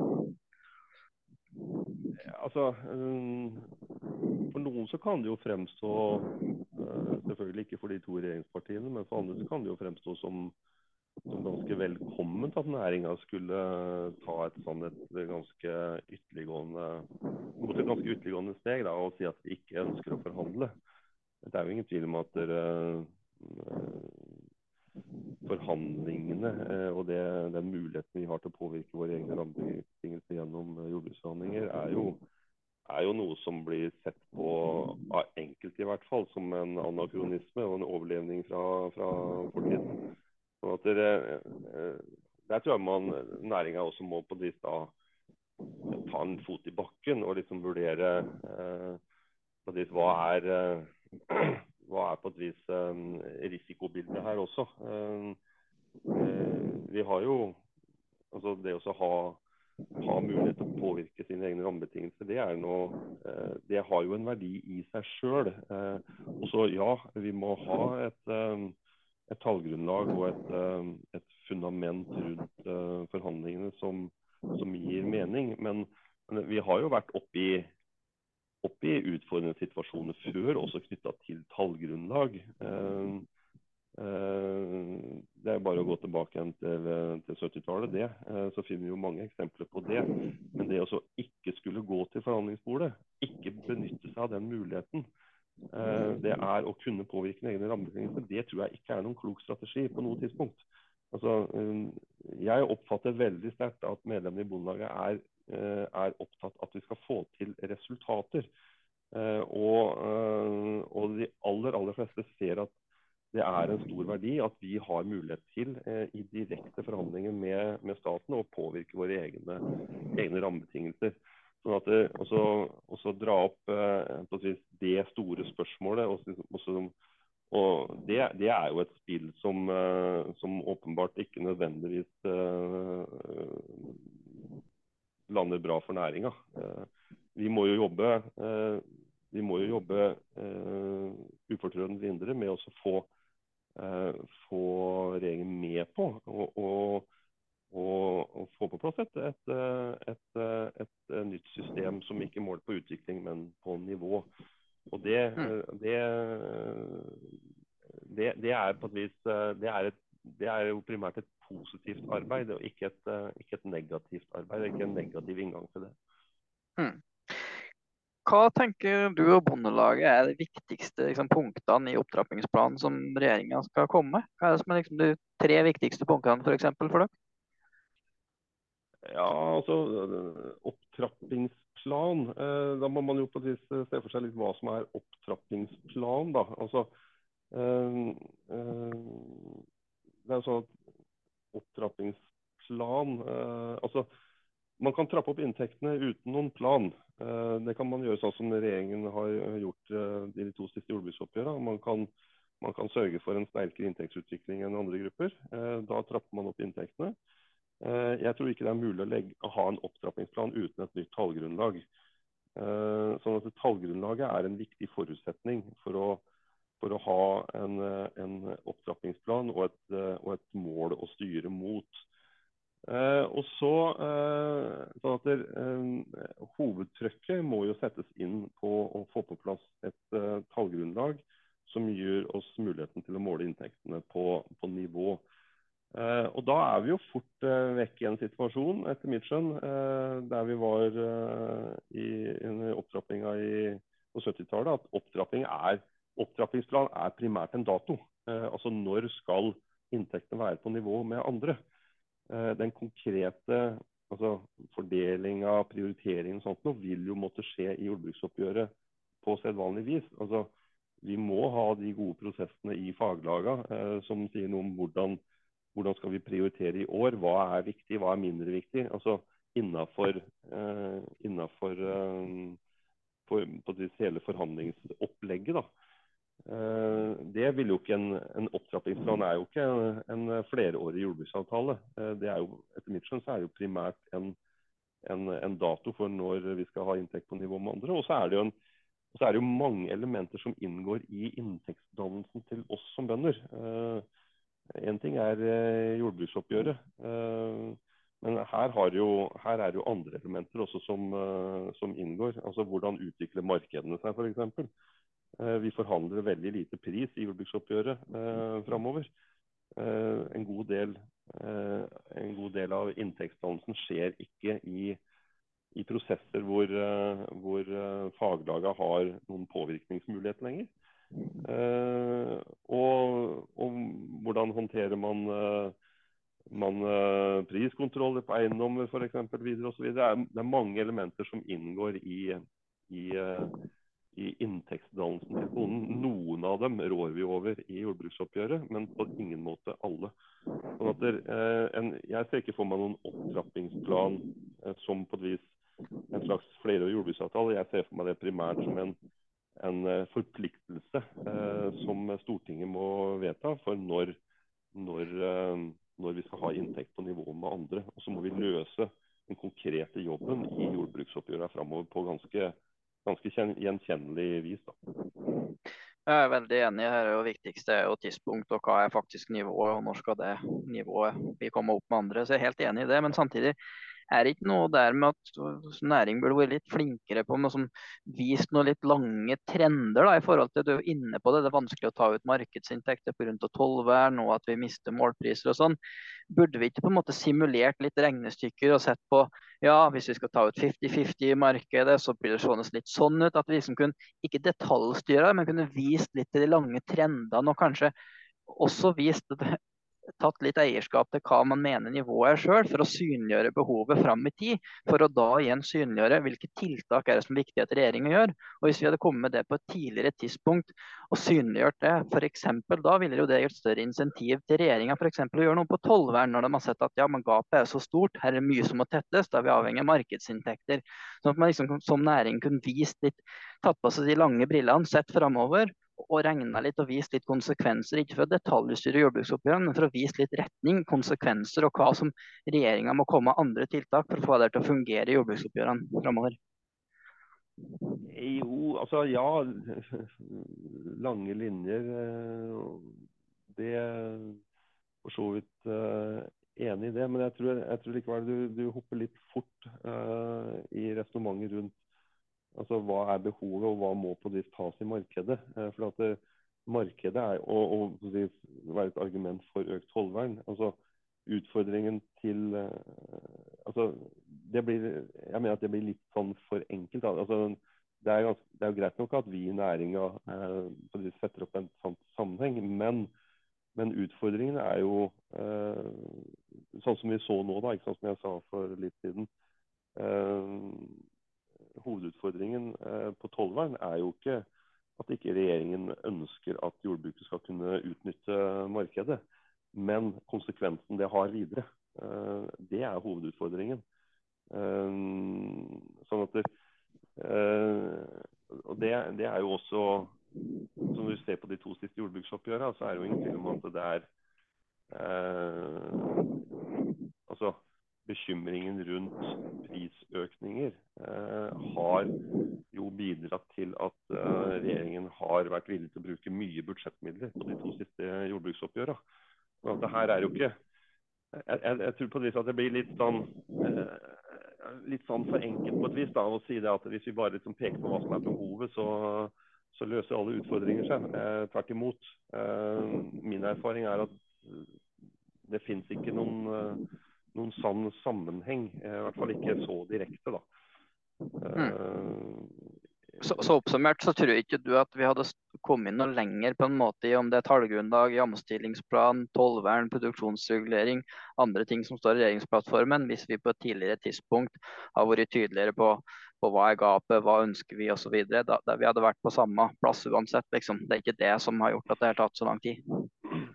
Altså, For noen så kan det jo fremstå Eh, selvfølgelig ikke for de to regjeringspartiene, men for andre så kan det jo fremstå som, som ganske velkomment at næringa skulle ta et sånn ganske ytterliggående mot et ganske ytterliggående steg da, og si at de ikke ønsker å forhandle. Det er jo ingen tvil om at dere, eh, forhandlingene eh, og det, den muligheten vi har til å påvirke våre egne rammebetingelser gjennom jordbruksforhandlinger, er jo er jo noe som blir sett på av enkelte i hvert fall som en anakronisme og en overlevning fra, fra fortiden. Sånn at dere, eh, Der tror jeg man næringa også må på drift av ta en fot i bakken og liksom vurdere eh, hva er eh, hva er på et vis eh, risikobildet her også. Eh, eh, vi har jo altså det å ha ha mulighet til å påvirke sine egne rammebetingelser, det, det har jo en verdi i seg sjøl. Og så ja, vi må ha et, et tallgrunnlag og et, et, fundament rundt forhandlingene som, som gir mening. Men, men, vi har jo vært oppe i, oppe i utfordrende situasjoner før, også knytta til tallgrunnlag. Det er bare å gå tilbake igjen til, til 70-tallet. det, Så finner vi jo mange eksempler på det. Men det å ikke skulle gå til forhandlingsbordet, ikke benytte seg av den muligheten, det er å kunne påvirke egne rammebetingelser, det tror jeg ikke er noen klok strategi på noe tidspunkt. Altså, jeg oppfatter veldig sterkt at medlemmene i Bondelaget er, er opptatt at vi skal få til resultater. Og, og de aller, aller fleste ser at det er en stor verdi at vi har mulighet til eh, i direkte forhandlinger med, med, staten å påvirke våre egne, egne rammebetingelser. Sånn at det, dra opp eh, det store spørsmålet. Også, og det, det, er jo et spill som, eh, som åpenbart ikke nødvendigvis eh, lander bra for næringa. Eh, vi må jo jobbe, eh, vi må jo jobbe ufortrødent videre med å få Eh, få regjeringen med på å få på plass et, et, et, et, nytt system som ikke måler på utvikling, men på nivå. Og det, mm. det, det, det er på et vis det er, det er, jo primært et positivt arbeid, og ikke et, ikke negativt arbeid. Ikke en negativ inngang til det. Hmm. Hva tenker du og Bondelaget er de viktigste liksom, punktene i opptrappingsplanen som regjeringa skal komme med? Hva er det som er liksom, de tre viktigste punktene for, eksempel, for dere? Ja, altså Opptrappingsplan. Eh, da må man jo på et vis se for seg litt hva som er opptrappingsplan. da. Altså, eh, eh, det er sånn at opptrappingsplan eh, altså man kan trappe opp inntektene uten noen plan. Eh, det kan man gjøre sånn som regjeringen har gjort eh, i de to siste jordbruksoppgjørene. Man kan, man kan sørge for en sterkere inntektsutvikling enn andre grupper. Da trapper man opp inntektene. Jeg tror ikke det er mulig å, legge, å ha en opptrappingsplan uten et nytt tallgrunnlag. Sånn at Tallgrunnlaget er en viktig forutsetning for å, for å ha en, en opptrappingsplan og et, og et mål å styre mot. Eh, og så, eh, sånn at der, eh, Hovedtrykket må jo settes inn på å få på plass et eh, tallgrunnlag som gir oss muligheten til å måle inntektene på, på nivå. Eh, og Da er vi jo fort eh, vekk i en situasjon, etter mitt skjønn, der vi var i, i opptrappinga på 70-tallet. At opptrapping er, opptrappingsplan er primært en dato. altså når skal inntektene være på nivå med andre. Eh, den konkrete altså fordelinga, prioriteringen og sånt noe, vil jo måtte skje i jordbruksoppgjøret på sedvanlig vis. Altså, vi må ha de gode prosessene i faglaga eh, som sier noe om hvordan, hvordan skal vi prioritere i år. Hva er viktig, hva er mindre viktig. Altså innafor, eh, innenfor eh, for, hele forhandlingsopplegget. da. Eh, det vil jo ikke en, en opptrappingsplan er jo ikke en, en flerårig jordbruksavtale. Eh, det er jo, etter mitt skjønn så er det jo primært en, en, en, dato for når vi skal ha inntekt på nivå med andre. Og så er det jo, så er det jo mange elementer som inngår i inntektsdannelsen til oss som bønder. Én uh, ting er jordbruksoppgjøret. Men her, jo, her, er det jo andre elementer også som, som inngår. Altså Hvordan utvikler markedene seg f.eks. Eh, vi forhandler veldig lite pris i jordbruksoppgjøret eh, framover. Eh, en, god del, eh, en god del av inntektsdannelsen skjer ikke i, i prosesser hvor, eh, hvor faglagene faglaget har noen påvirkningsmulighet lenger. Eh, og, og, hvordan håndterer man, man priskontroller på eiendommer f.eks. videre osv. Det, er, det er mange elementer som inngår i, i i inntektsdannelsen til bonden. Noen av dem rår vi over i jordbruksoppgjøret, men på ingen måte alle. Sånn der, eh, en, jeg ser ikke for meg noen opptrappingsplan eh, som på et vis en slags flerårig jordbruksavtale. Jeg ser for meg det primært som en, en eh, forpliktelse eh, som Stortinget må vedta for når, når, eh, når, vi skal ha inntekt på nivå med andre. Og så må vi løse den konkrete jobben i jordbruksoppgjøret framover på ganske ganske gjenkjennelig vis. Da. Jeg er veldig enig. her Det viktigste er jo tidspunkt og hva er faktisk nivået, og når skal det nivået vi kommer opp med andre. Så jeg er helt enig i det. Men samtidig, er det ikke noe der med at næring burde vært litt flinkere på noe som vist noen litt lange trender da, i forhold til du er inne på det. Det er vanskelig å ta ut markedsinntekter pga. tollvern og at vi mister målpriser og sånn. Burde vi ikke på en måte simulert litt regnestykker og sett på ja, hvis vi skal ta ut 50-50 i markedet, så blir det sånn litt sånn ut. At vi liksom kunne ikke detaljstyre, men kunne vist litt til de lange trendene og kanskje også vist tatt litt eierskap til hva man mener nivået er sjøl, for å synliggjøre behovet fram i tid. For å da igjen synliggjøre hvilke tiltak er det som er viktig at regjeringa gjør. Og Hvis vi hadde kommet med det på et tidligere tidspunkt og synliggjort det, eksempel, da ville jo det gitt større insentiv til regjeringa å gjøre noe på tollvern, når de har sett at ja, men gapet er så stort, her er det mye som må tettes, da er vi avhengig av markedsinntekter. Sånn at man liksom som næring kunne vist litt, tatt på seg de lange brillene, sett framover og regna litt og vist litt konsekvenser. Ikke for å detaljstyre jordbruksoppgjørene, men for å vise litt retning, konsekvenser og hva som regjeringa må komme med andre tiltak for å få det til å fungere i jordbruksoppgjørene framover. Jo, altså ja. Lange linjer. Eh, det for så vidt uh, enig i det. Men jeg tror, jeg tror likevel du, du, hopper litt fort uh, i resonnementet rundt Altså hva er behovet, og hva må på det tas i markedet. Eh, for at det, eh, Markedet er og det være et argument for økt tollvern. Altså Utfordringen til eh, altså det blir, Jeg mener at det blir litt sånn for enkelt. Altså, det, er ganske, det er jo greit nok at vi i næringa eh, setter opp en sånn sammenheng, men, men utfordringen er jo eh, sånn som vi så nå, da, ikke sant, som jeg sa for litt siden. Eh, hovedutfordringen eh, på tollvern er jo ikke at ikke regjeringen ønsker at jordbruket skal kunne utnytte markedet, men konsekvensen det har videre. Eh, det er hovedutfordringen. Eh, sånn at det, og det, det, er jo også Som du ser på de to siste jordbruksoppgjørene, så er det jo ingen tvil om at det er Altså bekymringen rundt prisøkninger eh, har jo bidratt til at eh, regjeringen har vært villig til å bruke mye budsjettmidler på de to siste jordbruksoppgjørene. det her er jo ikke jeg, jeg, jeg tror på det at det blir litt sånn eh, litt sånn for enkelt på et vis da, å si det at hvis vi bare liksom peker på hva som er behovet, så, så løser alle utfordringer seg. Eh, tvert imot. Eh, min erfaring er at det fins ikke noen eh, noen sann sammenheng. Eh, I hvert fall ikke så direkte, da. Mm. Eh, så, så, oppsummert så tror jeg ikke du at vi hadde kommet noe lenger på en måte i om det er tallgrunnlag, jamstillingsplan, tollvern, produksjonsregulering, andre ting som står i regjeringsplattformen, hvis vi på et tidligere tidspunkt har vært tydeligere på, på hva er gapet, hva ønsker vi osv. Da, da vi hadde vært på samme plass uansett. Liksom. Det er ikke det som har gjort at det har tatt så lang tid.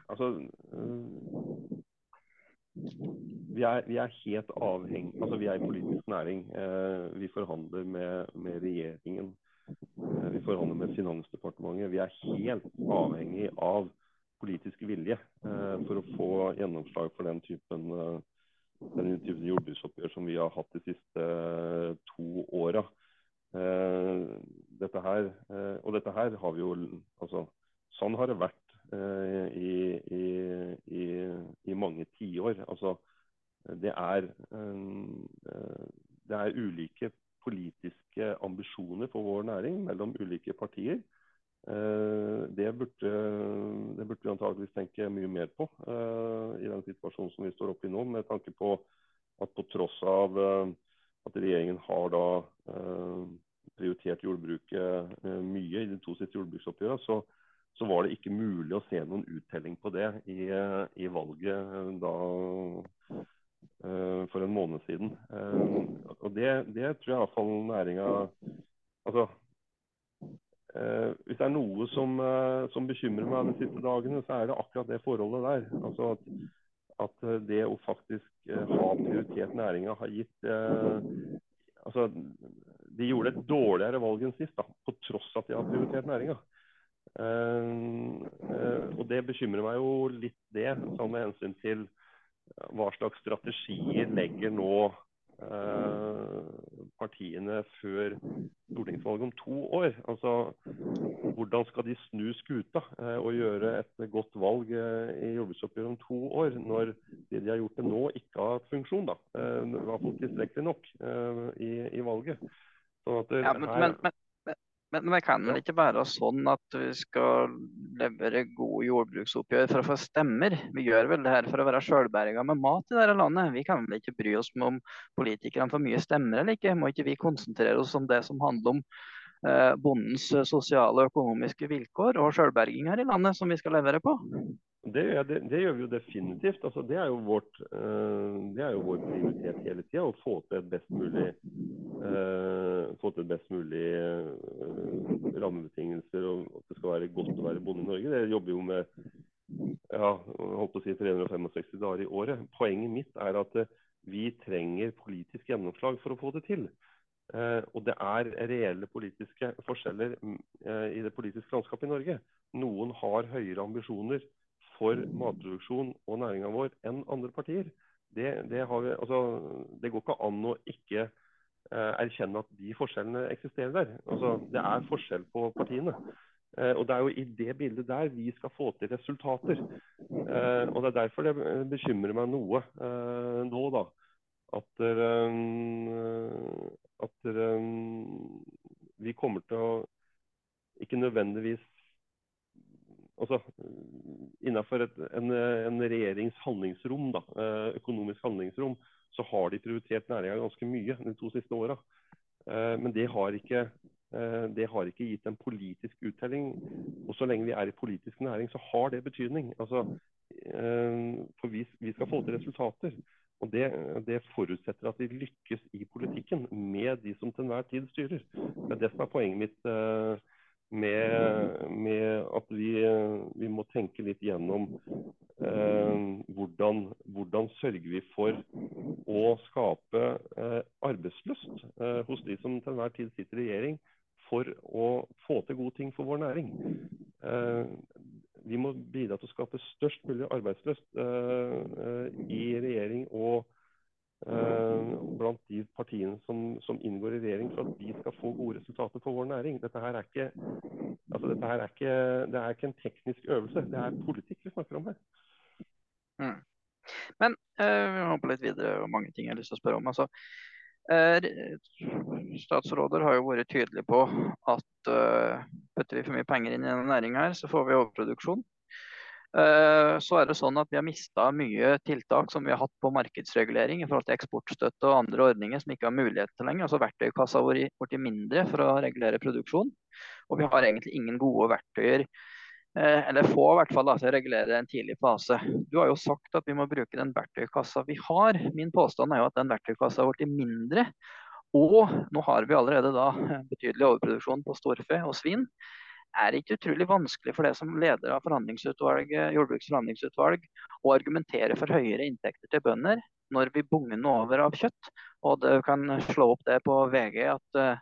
Altså, øh, vi er, vi er, helt avhengig Altså, vi er i politisk næring. Eh, vi forhandler med, med regjeringen. Eh, vi forhandler med Finansdepartementet. Vi er helt avhengig av politisk vilje eh, for å få gjennomslag for den typen, eh, den typen jordbruksoppgjør som vi har hatt de siste eh, to åra. Eh, dette her, og dette her har vi jo altså, Sånn har det vært i, i, i, i mange tiår. Altså, det er, eh, det er ulike politiske ambisjoner for vår næring mellom ulike partier. Eh, det burde, det burde vi antageligvis tenke mye mer på i den situasjonen som vi står oppe i nå, med tanke på at på tross av at regjeringen har da prioritert jordbruket mye i de to siste jordbruksoppgjørene, så, så var det ikke mulig å se noen uttelling på det i, i valget eh, da uh, for en måned siden. Og det, det, tror jeg iallfall næringa Altså uh, hvis det er noe som, som, bekymrer meg de siste dagene, så er det akkurat det forholdet der. Altså at, at det å faktisk ha prioritert næringa har gitt Altså, de gjorde et dårligere valg enn sist, da, på tross at de har prioritert næringa. Eh, eh, og det bekymrer meg jo litt, det, sånn med hensyn til hva slags strategier legger nå eh, partiene før stortingsvalget om to år. Altså, Hvordan skal de snu skuta og gjøre et godt valg i jordbruksoppgjøret om to år, når det de har gjort det nå, ikke har funksjon? da. I hvert fall tilstrekkelig nok, i, i valget. Sånn det, ja, men, her... men, men, men, det kan vel ikke være sånn at vi skal levere gode jordbruksoppgjør for å få stemmer? Vi gjør vel det her for å være sjølberga med mat i dette landet? Vi kan vel ikke bry oss om politikerne får mye stemmer eller ikke? Må ikke vi konsentrere oss om det som handler om eh, bondens sosiale og økonomiske vilkår og sjølberging her i landet, som vi skal levere på? Det, det, det, gjør vi jo definitivt. Altså, det, er jo vårt, uh, det er jo vår prioritet hele tida. Å få til et best mulig, uh, få til best mulig uh, rammebetingelser og at det skal være godt å være bonde i Norge. Det jobber jo med ja, holdt på å si 365 dager i året. Poenget mitt er at vi trenger politisk gjennomslag for å få det til. og det er reelle politiske forskjeller i det politiske landskapet i Norge. Noen har høyere ambisjoner for matproduksjon og næringa vår enn andre partier. Det, det, vi, altså, det, går ikke an å ikke eh, erkjenne at de forskjellene eksisterer der. Altså, det er forskjell på partiene. Eh, og Det er jo i det bildet der vi skal få til resultater. Eh, og Det er derfor det bekymrer meg noe eh, nå, da. At, eh, at eh, vi kommer til å ikke nødvendigvis altså, Innenfor et, en, en, regjerings handlingsrom, da, eh, økonomisk handlingsrom, så har de prioritert næringa ganske mye de to siste åra. Eh, men det har, ikke, eh, det har ikke gitt en politisk uttelling. Og så lenge vi er i politisk næring, så har det betydning. Altså, for vi, vi skal få til resultater. Og det, det, forutsetter at vi lykkes i politikken med de som til enhver tid styrer. Det er det som er poenget mitt med, med at vi, vi, må tenke litt gjennom eh, hvordan, hvordan, sørger vi for å skape eh, arbeidslyst eh, hos de som til enhver tid sitter i regjering, for å få til gode ting for vår næring. Eh, vi må bidra til å skape størst mulig arbeidslyst eh, eh, i regjering og blant de partiene som, som, inngår i regjering for at vi skal få gode resultater for vår næring. Dette her er ikke, altså dette her er ikke, det er ikke en teknisk øvelse, det er politikk vi snakker om her. Mm. Men uh, vi hopper litt videre og mange ting jeg har lyst til å spørre om. Altså, uh, statsråder har jo vært tydelige på at uh, putter vi for mye penger inn i denne næringa, så får vi overproduksjon. Eh, så er det sånn at vi har mista mye tiltak som vi har hatt på markedsregulering i forhold til eksportstøtte og andre ordninger som ikke har mulighet til lenger. Altså Verktøykassa har blitt mindre for å regulere produksjon. Og vi har egentlig ingen gode verktøyer, eh, eller få i hvert fall, til å regulere en tidlig fase. Du har jo sagt at vi må bruke den verktøykassa vi har. Min påstand er jo at den verktøykassa har blitt mindre. Og nå har vi allerede da betydelig overproduksjon på storfe og svin er ikke utrolig vanskelig for det som leder av jordbruksforhandlingsutvalg forhandlingsutvalg å argumentere for høyere inntekter til bønder når vi bugner over av kjøtt. Og du kan slå opp det på VG at uh,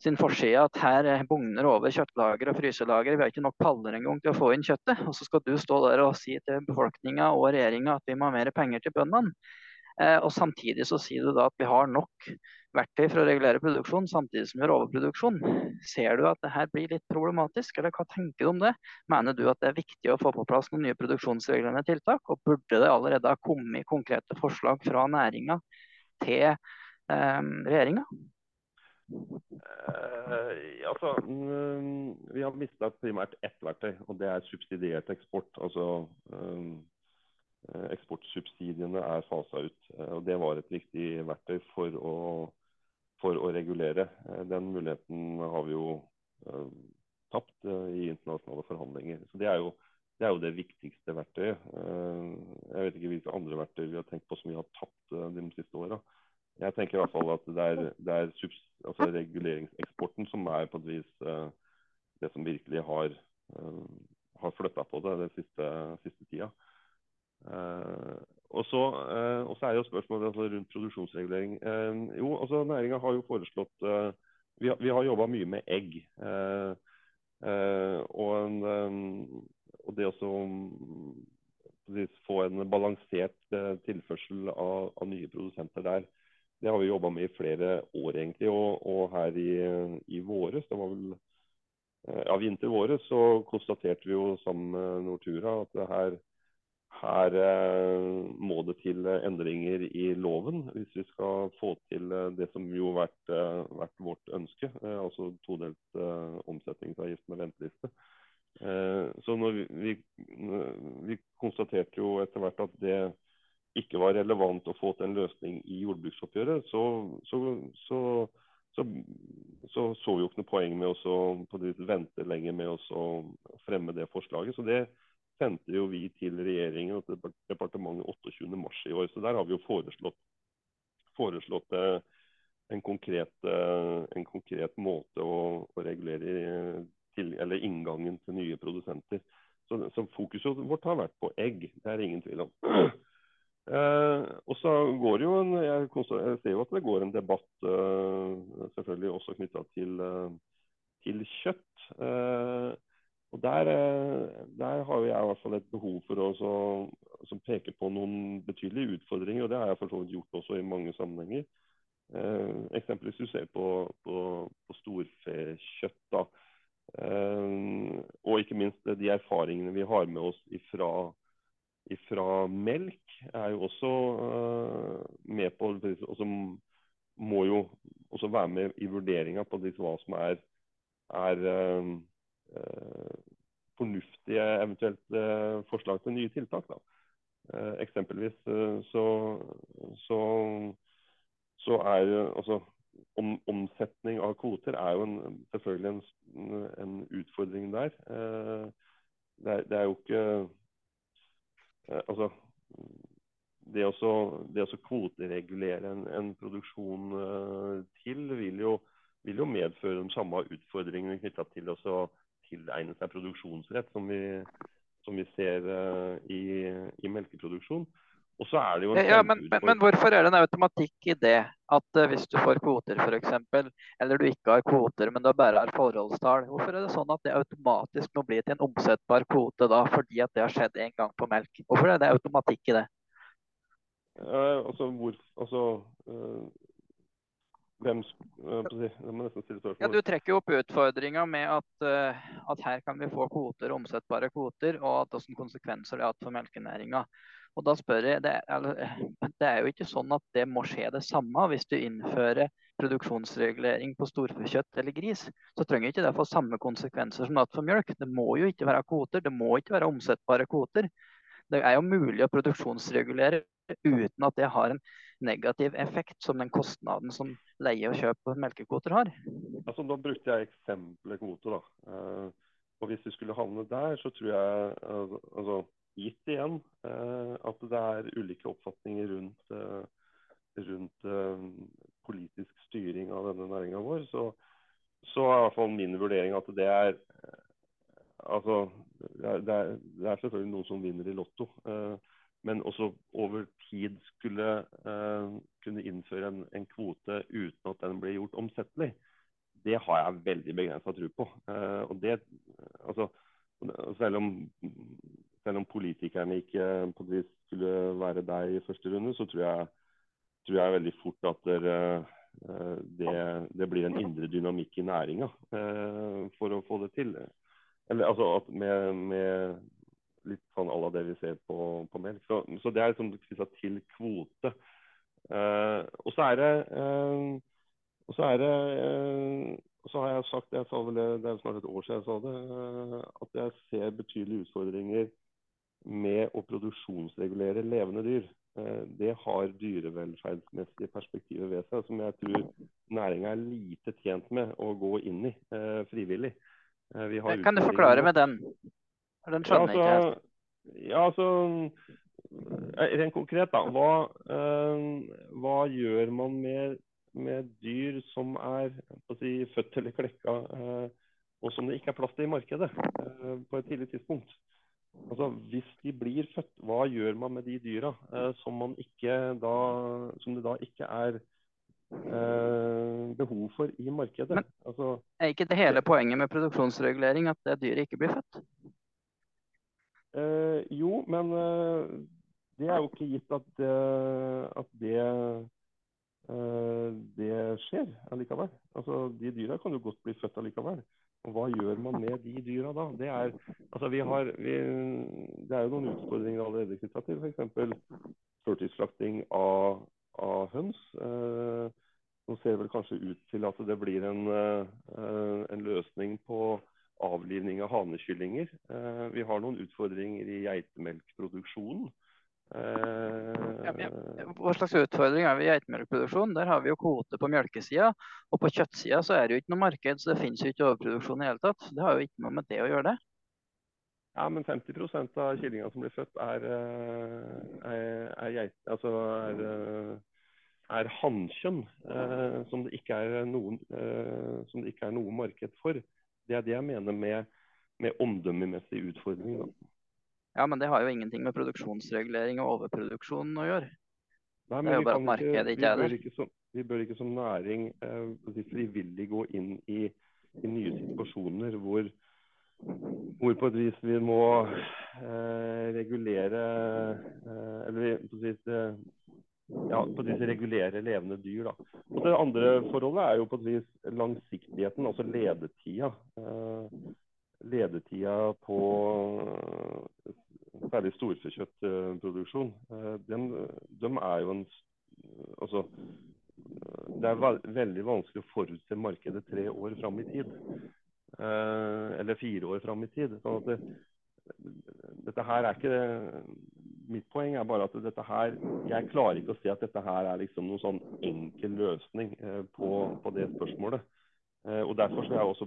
sin forside at her bugner over kjøttlager og fryselager. Vi har ikke nok paller engang til å få inn kjøttet. Og så skal du stå der og si til befolkninga og regjeringa at vi må ha mer penger til bøndene. Og samtidig så sier du da at vi har nok verktøy for å regulere produksjon, samtidig som har overproduksjon. Ser du at det her blir litt problematisk, eller hva tenker du om det? Mener du at det er viktig å få på plass noen nye produksjonsreglende tiltak, og burde det allerede ha kommet konkrete forslag fra næringa til eh, regjeringa? Uh, altså, um, vi har mista primært ett verktøy, og det er subsidiert eksport. Altså um, eksportsubsidiene er fasa ut. og Det var et viktig verktøy for å for å regulere. Eh, den muligheten har vi jo uh, tapt uh, i internasjonale forhandlinger. Så det er, jo, det er jo det viktigste verktøyet. Jeg vet ikke hvilke andre verktøy vi har tenkt på som vi har tapt de siste åra. Jeg tenker i hvert fall at det er, det er altså reguleringseksporten som er på et vis det som virkelig har, har flytta på det den siste, siste tida. Eh, og så er jo spørsmålet altså, rundt produksjonsregulering. Eh, jo, altså Næringa har jo foreslått eh, Vi har, vi har jobba mye med egg. og, en, og det å få en balansert tilførsel av, av, nye produsenter der, det har vi jobba med i flere år, egentlig. Og, og her i, i våres, det var vel ja, vinter-våres, så konstaterte vi jo sammen med Nortura at det her her må det til endringer i loven hvis vi skal få til det som jo har vært, vært vårt ønske. altså todelt omsetningsavgift med venteliste. Så vi, vi, vi, konstaterte jo etter hvert at det ikke var relevant å få til en løsning i jordbruksoppgjøret. Så så, så, så, så, så vi jo ikke noe poeng med å vente lenger med å fremme det forslaget. Så det sendte jo vi til regjeringen og til departementet 28.3 i år. Så der har vi jo foreslått, foreslått en, konkret, en konkret måte å, å regulere til, eller inngangen til nye produsenter. Så, så fokuset vårt har vært på egg, det er ingen tvil om. Eh, og så går jo en, jeg, jeg, ser jo at det går en debatt eh, selvfølgelig også knytta til, eh, til, kjøtt. Eh, og der, eh, der, har jeg i hvert fall et behov for å peke på noen betydelige utfordringer. og Det har jeg for så vidt gjort også i mange sammenhenger. Eh, eksempelvis du ser på, på, på storfekjøtt. Eh, og ikke minst de erfaringene vi har med oss ifra, ifra melk, er jo også eh, med på og som må jo også være med i vurderinga på hva som er, er uh, fornuftige eventuelt forslag til nye tiltak. Da. eksempelvis så, så, så er altså om, omsetning av kvoter er jo en, selvfølgelig en, en, utfordring der. Eh, det, er, det, er, jo ikke eh, Altså det å, det å kvoteregulere en, en produksjon eh, til vil jo, vil jo, medføre de samme utfordringene knytta til å tilegne seg produksjonsrett, som vi, som vi ser eh, i, i melkeproduksjon. Og så er det jo en ja, men, men, men, hvorfor er det en automatikk i det? At uh, hvis du får kvoter f.eks., eller du ikke har kvoter, men du bare har forholdstall, hvorfor er det sånn at det automatisk må bli til en omsettbar kvote da, fordi at det har skjedd en gang på melk? Hvorfor er det automatikk i det? Uh, altså, hvor, altså uh, hvem jeg må nesten stille spørsmål. Ja, Du trekker opp utfordringa med at, at, her kan vi få kvoter, omsettbare kvoter, og at hvilke konsekvenser det har for melkenæringa. Og da spør jeg, det er, det er, jo ikke sånn at det må skje det samme hvis du innfører produksjonsregulering på storfekjøtt eller gris. Så trenger ikke det få samme konsekvenser som for mjølk. Det må jo ikke være kvoter, det må ikke være omsettbare kvoter. Det er jo mulig å produksjonsregulere uten at det har en negativ effekt som den kostnaden som leie og kjøp av melkekvoter har. Altså, da brukte jeg eksempelet kvote. da. Uh, og Hvis vi skulle havne der, så tror jeg uh, altså, gitt igjen eh, at det er ulike oppfatninger rundt, eh, rundt eh, politisk styring av denne næringa vår, så, så er i hvert fall min vurdering at det er Altså, det er, det er, selvfølgelig noen som vinner i Lotto. Men også over tid skulle kunne innføre en, en, kvote uten at den ble gjort omsettelig. Det har jeg veldig begrensa tro på. og det, altså, selv om selv om politikerne ikke på det skulle være deg i første runde, så tror jeg, tror jeg veldig fort at det, eh, det, det, blir en indre dynamikk i næringa eh, for å få det til. Eller altså med, med litt sånn à la det vi ser på, på melk. Så, så, det er liksom knytta til kvote. Uh, og så er det uh, og så er det uh, så har jeg sagt, jeg sa vel det, det er snart et år siden jeg sa det, at jeg ser betydelige utfordringer med å produksjonsregulere levende dyr. Eh, det har dyrevelferdsmessige perspektiver ved seg som jeg tror næringa er lite tjent med å gå inn i eh, frivillig. Eh, kan du forklare med den? Den skjønner ja, altså, ikke Ja, altså Rent konkret, da. Hva, hva gjør man med, med, dyr som er si, født eller klekka, og som det ikke er plass til i markedet på et tidlig tidspunkt? Altså, Hvis de blir født, hva gjør man med de dyra eh, som, da, som, det da ikke er eh, behov for i markedet? Men altså, Er ikke det hele poenget med produksjonsregulering at det dyret ikke blir født? Eh, jo, men eh, det er jo ikke gitt at, at det, eh, det skjer allikevel. Altså, De dyra kan jo godt bli født allikevel. Og hva gjør man med de dyra da? Det er, altså vi har, vi, det er jo noen utfordringer allerede knytta til f.eks. førtidsslakting av, av høns. Eh, nå ser vel kanskje ut til at det blir en, eh, en løsning på avlivning av hanekyllinger. Eh, vi har noen utfordringer i geitemelkproduksjonen. Ja, ja. Hva slags utfordring er vi i geitemelkproduksjon? Der har vi jo kvote på melkesida. Og på kjøttsida så er det jo ikke noe marked, så det finnes jo ikke overproduksjon i hele tatt. Det har jo ikke noe med det å gjøre, det. Ja, men 50% av kyllingene som blir født, er, er, er, geit, altså er, er hannkjønn. Eh, som, det ikke er noen, eh, som det ikke er noe marked for. Det er det jeg mener med, med omdømmemessig utfordring. Da. Ja, men det har jo ingenting med produksjonsregulering og overproduksjon å gjøre. Nei, det er jo bare at markedet ikke er der. vi bør ikke som næring eh, frivillig gå inn i, i nye situasjoner hvor, hvor, på et vis vi må eh, regulere eh, Eller på et vis, eh, ja, på et regulere levende dyr. Da. Og Det andre forholdet er jo på et vis langsiktigheten, altså ledetida. Eh, ledetida på eh, særlig storfekjøttproduksjon, eh, den, de er jo en Altså det er veldig vanskelig å forutse markedet tre år fram i tid. Eller fire år fram i tid. sånn at det, dette her er ikke Mitt poeng er bare at dette her Jeg klarer ikke å se at dette her er liksom noen sånn enkel løsning på, på det spørsmålet. Og Derfor så har jeg også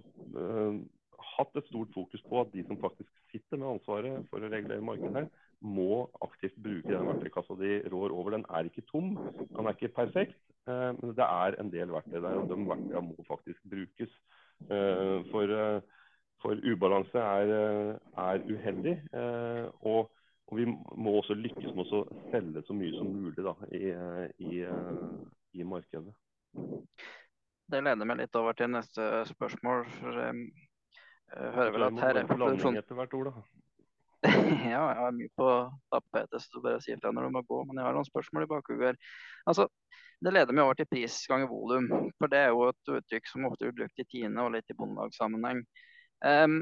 hatt et stort fokus på at de som faktisk sitter med ansvaret for å regulere markedet her, må aktivt bruke den verktøykassa de rår over. Den er ikke tom, den er ikke perfekt, eh, men det er en del verktøy der. Og de verktøyene må faktisk brukes. Eh, for, eh, for ubalanse er, er uheldig. Og, og, vi må også lykkes med å selge så mye som mulig da, i, i, i markedet. Det leder meg litt over til neste spørsmål. For hører vel at her er produksjon... ja, jeg har mye på tapetet, så bare si ifra når du må gå. Men jeg har noen spørsmål i bakhodet. Altså, det leder meg over til pris ganger volum. For det er jo et uttrykk som ofte blir brukt i Tine og litt i bondelagssammenheng. Um,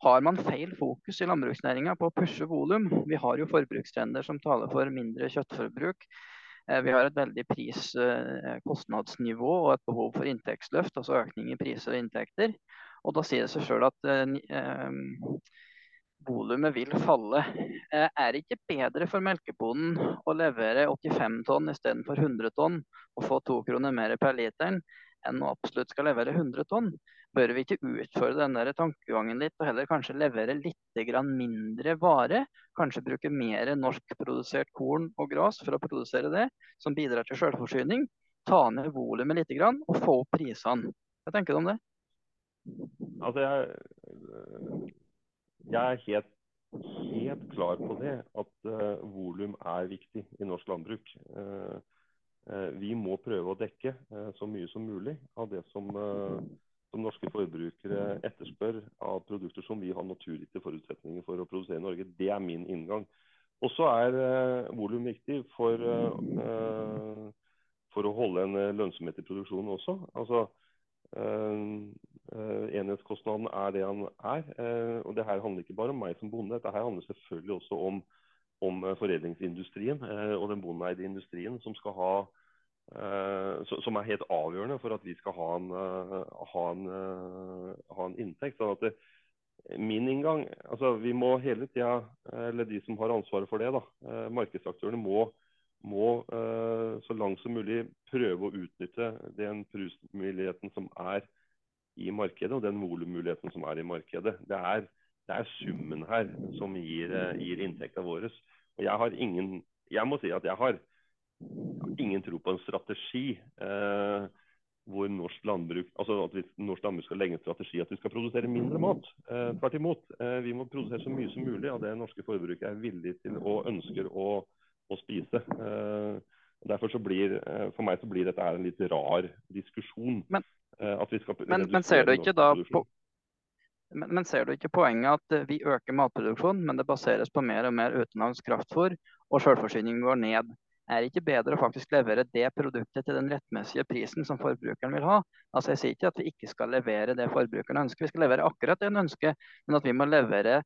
har man feil fokus i landbruksnæringa på å pushe volum? Vi har jo forbrukstrender som taler for mindre kjøttforbruk. Eh, vi har et veldig pris-kostnadsnivå eh, og et behov for inntektsløft, altså økning i priser og inntekter. Og da sier det seg sjøl at eh, volumet vil falle. Er det ikke bedre for melkebonden å levere 85 tonn istedenfor 100 tonn og få to kroner mer per literen enn å absolutt skal levere 100 tonn? Bør vi ikke utfordre den der tankegangen litt og heller kanskje levere litt mindre vare? Kanskje bruke mer norskprodusert korn og gras for å produsere det, som bidrar til selvforsyning? Ta ned volumet litt og få opp prisene. Hva tenker du om det? Altså, jeg, jeg er helt, helt, klar på det, at uh, volum er viktig i norsk landbruk. Uh, uh, vi må prøve å dekke så mye som mulig av det som som norske forbrukere etterspør av produkter som vi har naturgitte forutsetninger for å produsere i Norge. Det er min inngang. Og så er eh, volum viktig for, eh, for, å holde en lønnsomhet i produksjonen også. Altså, eh, enhetskostnaden er det han er. og det her handler ikke bare om meg som bonde. Dette her handler selvfølgelig også om, om foredlingsindustrien og den bondeeide industrien som skal ha Eh, som er helt avgjørende for at vi skal ha en, eh, ha en, eh, ha en inntekt. sånn at det, Min inngang altså Vi må hele tida, eller de som har ansvaret for det, da, markedsaktørene, må, må så langt som mulig prøve å utnytte den prusmuligheten som er i markedet, og den volummuligheten som er i markedet. Det er, det er summen her som gir, gir inntekta vår. Og jeg har ingen Jeg må si at jeg har ingen tro på en strategi eh, hvor norsk landbruk altså at vi, norsk landbruk skal legge en strategi at vi skal produsere mindre mat. Eh, tvert imot. Eh, vi må produsere så mye som mulig av det norske forbruket er villig til og ønsker å, å spise. Eh, derfor så blir, eh, For meg så blir dette en litt rar diskusjon. Men, men, men ser du ikke da på men, men, ser du ikke poenget at vi øker matproduksjonen, men det baseres på mer og mer utenlandsk kraftfôr, og selvforsyningen går ned? Er det ikke bedre å faktisk levere det produktet til den rettmessige prisen som forbrukeren vil ha? Altså Jeg sier ikke at vi ikke skal levere det forbrukeren ønsker, vi skal levere akkurat det han ønsker, men at vi må levere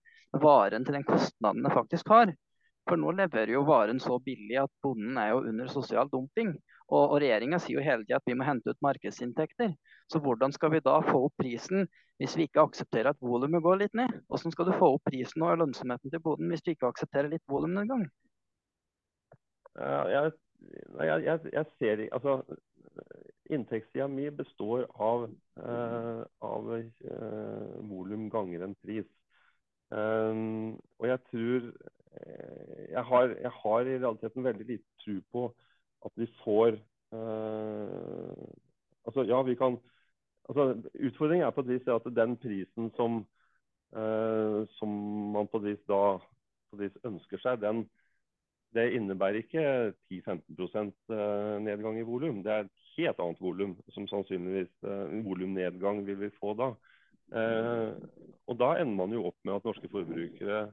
varen til den kostnaden den faktisk har. For nå leverer jo varen så billig at bonden er jo under sosial dumping. Og, og regjeringa sier jo hele tida at vi må hente ut markedsinntekter. Så hvordan skal vi da få opp prisen hvis vi ikke aksepterer at volumet går litt ned? Hvordan skal du få opp prisen og lønnsomheten til bonden hvis du ikke aksepterer litt volumnedgang? Jeg, jeg, jeg, jeg ser altså Inntektssida mi består av, uh, av uh, volum ganger en pris. Og jeg tror jeg har, jeg har, i realiteten veldig lite tro på at vi får uh, Altså, ja, vi kan altså, Utfordringen er på et vis at den prisen som, som man på et vis da på et vis ønsker seg, den, det innebærer ikke 10-15 eh, nedgang i volum. Det er et helt annet volum som sannsynligvis uh, volumnedgang vil vi få da. Uh, og Da ender man jo opp med at norske forbrukere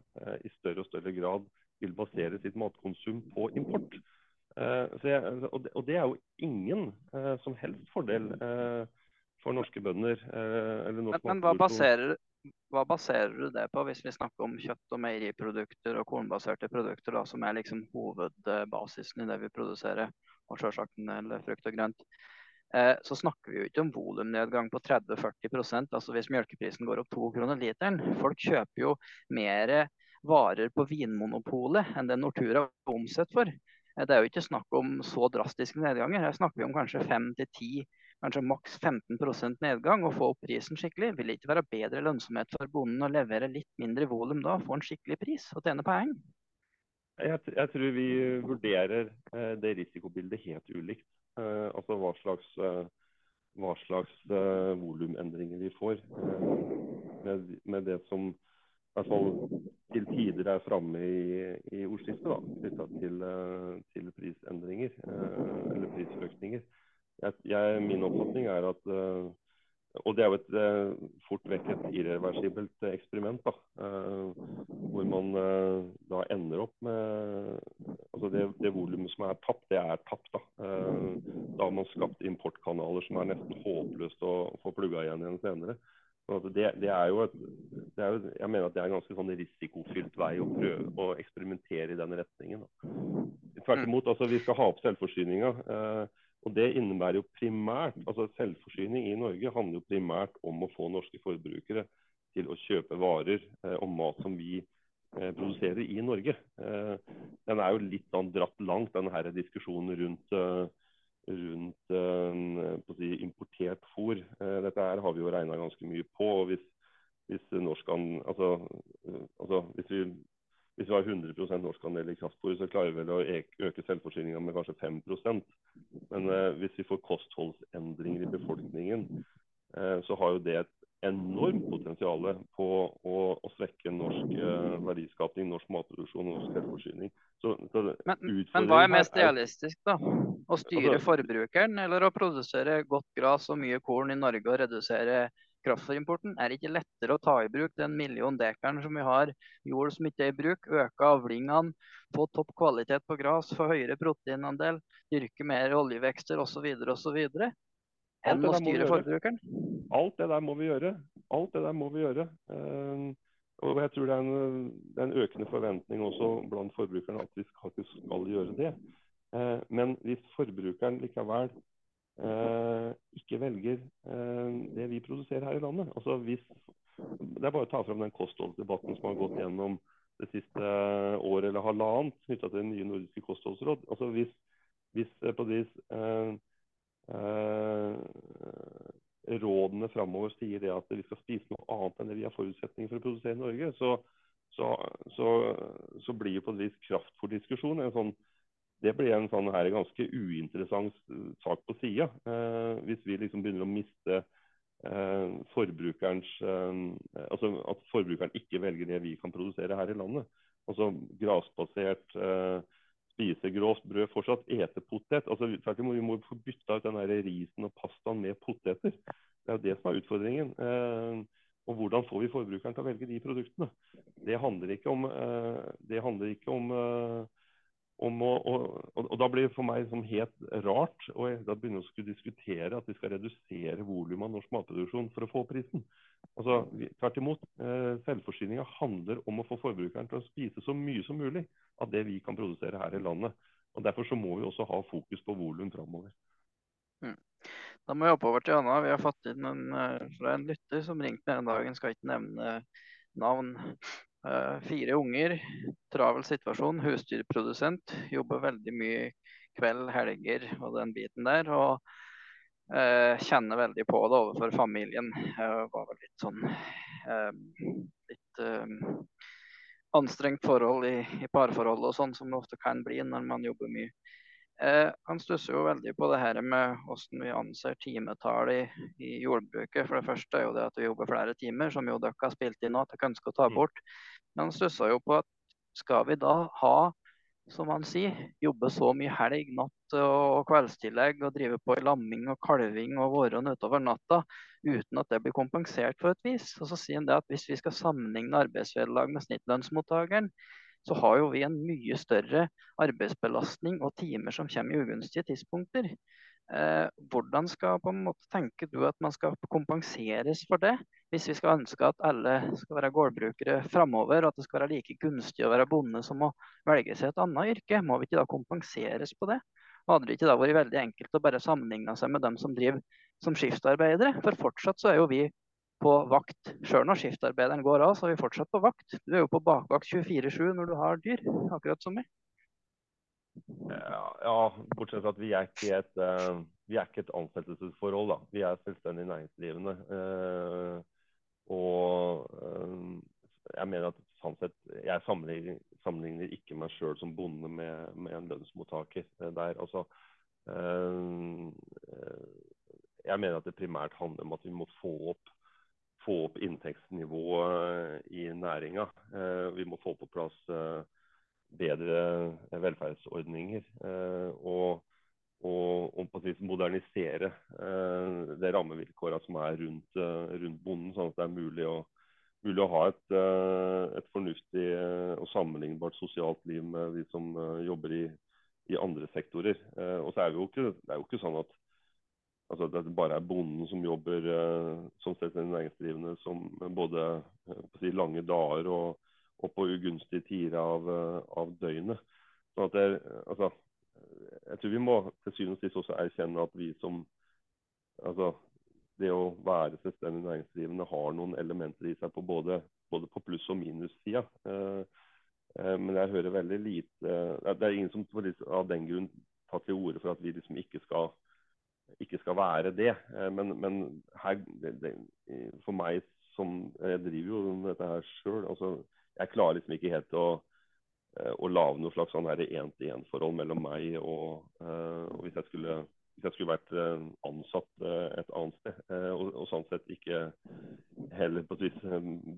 i større og større grad vil basere sitt matkonsum på import. Og, det, er jo ingen som helst fordel for norske bønder. men, men hva baserer, hva baserer du det på, hvis vi snakker om kjøtt- og meieriprodukter og kornbaserte produkter, da, som er liksom hovedbasisen i det vi produserer, og selvsagt del frukt og grønt? Eh, så snakker vi jo ikke om volumnedgang på 30-40% altså hvis melkeprisen går opp to kroner literen. Folk kjøper jo mer varer på Vinmonopolet enn det Nortura omsetter for. Eh, det er jo ikke snakk om så drastiske nedganger. Her snakker vi om kanskje 5-10 kanskje maks 15% nedgang og få opp prisen skikkelig, vil det ikke være bedre lønnsomhet for bonden å levere litt mindre volum da, få en skikkelig pris og tjene poeng? Jeg, jeg, tror vi vurderer eh, det risikobildet helt ulikt. Eh, altså hva slags, eh, hva slags eh, volumendringer vi får. Eh, med, med, det som i hvert fall til tider er framme i, i ordskiftet, knytta til, eh, til, prisendringer eller prisøkninger jeg, jeg, min oppfatning er at uh, Og det er jo et uh, fort vekk et irreversibelt eksperiment. da, uh, Hvor man da ender opp med altså Det, det volumet som er tapt, det er tapt. Da Da har man skapt importkanaler som er nesten håpløst å få plugga igjen igjen senere. Det, det, er jo et, det er jo, jeg mener at det er en ganske sånn risikofylt vei å prøve å eksperimentere i den retningen. Da. Tvert imot, altså vi skal ha opp selvforsyninga. Eh, og Det innebærer jo primært, altså Selvforsyning i Norge handler jo primært om å få norske forbrukere til å kjøpe varer eh, og mat som vi eh, produserer i Norge. Eh, den er jo litt sånn dratt langt, denne her diskusjonen rundt, eh, rundt eh, si, importert fôr. Eh, dette her har vi jo regna ganske mye på. og hvis, hvis, norsk, altså, altså, hvis vi hvis vi har 100 norskandel i kraftfôr, så klarer vi vel å øke selvforsyninga med kanskje 5% Men eh, hvis vi får kostholdsendringer i befolkningen, eh, så har jo det et enormt potensial på å, å, svekke norsk eh, verdiskapning, norsk matproduksjon og norsk selvforsyning. Så, så men, men, hva er mest realistisk, da? Å styre altså, forbrukeren, eller å produsere godt gras og mye korn i Norge og redusere kraftfôrimporten? Er det ikke lettere å ta i bruk den million dekaren som vi har jord som ikke er i bruk, øke avlingene, få topp kvalitet på gras, få høyere proteinandel, dyrke mer oljevekster osv. osv. enn å styre forbrukeren? Alt det der må vi gjøre. Alt det der må vi gjøre. Uh, og jeg tror det er, en, det er, en, økende forventning også blant forbrukerne at vi skal, skal gjøre det. Uh, men hvis forbrukeren likevel ikke velger eh, det vi produserer her i landet. Altså hvis, det er bare å ta fram den kostholdsdebatten som har gått gjennom det siste året eller halvannet knytta til det nye nordiske kostholdsråd. Altså hvis, hvis på vis eh, eh, rådene framover sier det at vi skal spise noe annet enn det vi har forutsetninger for å produsere i Norge, så, så, så, så blir jo på et vis kraftfòrdiskusjon en sånn det blir en sånn her ganske uinteressant sak på sida. Eh, hvis vi liksom begynner å miste eh, forbrukerens eh, Altså at forbrukeren ikke velger det vi kan produsere her i landet. Altså grasbasert, eh, spise grovt brød, fortsatt ete potet. Altså Tvert imot, vi må få bytta ut den der risen og pastaen med poteter. Det er jo det som er utfordringen. Eh, og hvordan får vi forbrukeren til å velge de produktene? Det handler ikke om, eh, det handler ikke om å, og, og, Da blir det for meg sånn helt rart å begynne å skulle diskutere at vi skal redusere volumet av norsk matproduksjon for å få prisen. Altså, Tvert imot. Eh, Selvforsyninga handler om å få forbrukeren til å spise så mye som mulig av det vi kan produsere her i landet. Og Derfor så må vi også ha fokus på volum framover. Mm. Da må vi oppover til Anna. Vi har fått inn en, eh, fra en lytter som ringte meg dag. dagen. Skal ikke nevne navn. Uh, fire unger, travel situasjon, husdyrprodusent. Jobber veldig mye kveld, helger og den biten der. Og uh, kjenner veldig på det overfor familien. Jeg var vel litt sånn litt anstrengt forhold i parforhold og sånn, som det ofte kan bli når man jobber mye. Eh, han stusser jo veldig på det her med hvordan vi anser timetall i, i, jordbruket. For det første er jo det at vi jobber flere timer, som jo dere har spilt inn at dere ønsker å ta mm. bort. Men han stusser jo på at skal vi da ha, som han sier, jobbe så mye helg, natt og kveldstillegg og drive på i lamming og kalving og våren utover natta uten at det blir kompensert på et vis. Og så sier han det at hvis vi skal sammenligne arbeidsvederlag med snittlønnsmottakeren, så har jo vi en mye større arbeidsbelastning og timer som kommer i ugunstige tidspunkter. Eh, hvordan skal på en måte tenker du at man skal kompenseres for det, hvis vi skal ønske at alle skal være gårdbrukere framover, og at det skal være like gunstig å være bonde som å velge seg et annet yrke? Må vi ikke da kompenseres på det? Hadde det ikke da vært veldig enkelt å bare sammenligne seg med dem som driver som skiftarbeidere? For fortsatt så er jo vi på vakt. Sjøl når skiftarbeideren går av, så er vi fortsatt på vakt. Du er jo på bakvakt 24-7 når du har dyr, akkurat som meg. Ja, ja, bortsett fra at vi er ikke et, uh, er ikke et ansettelsesforhold. da. Vi er selvstendig næringsdrivende. Uh, og uh, jeg mener at sånn sett, jeg sammenligner, sammenligner ikke meg sjøl som bonde med, med en lønnsmottaker der. Altså, jeg mener at det primært handler om at vi må få opp få opp inntektsnivået i næringa. Eh, vi må få på plass eh, bedre velferdsordninger. Eh, og, og, og på et modernisere det rammevilkåret som er rundt, rundt, bonden, sånn at det er mulig å, mulig å ha et, et, fornuftig og sammenlignbart sosialt liv med de som jobber i, i andre sektorer. Og så er det, jo ikke, det er jo ikke sånn at altså at det bare er bonden som jobber uh, som selvstendig næringsdrivende som både uh, si, lange dager og, og, på ugunstige tider av, uh, av døgnet. Sånn at det, altså, jeg tror vi må til syvende og sist også erkjenne at vi som altså, Det å være selvstendig næringsdrivende har noen elementer i seg på både, både på pluss- og minussida. men jeg hører veldig lite Det er ingen som av den grunn tar til orde for at vi liksom ikke skal ikke skal være det. Eh, men, men her, det, det, for meg som Jeg driver jo dette her sjøl. Altså, jeg klarer liksom ikke helt å, eh, å lage noe slags sånn én-til-én-forhold mellom meg og, eh, og hvis, jeg skulle, hvis jeg skulle vært ansatt et annet sted. Og, og sånn sett ikke heller på et vis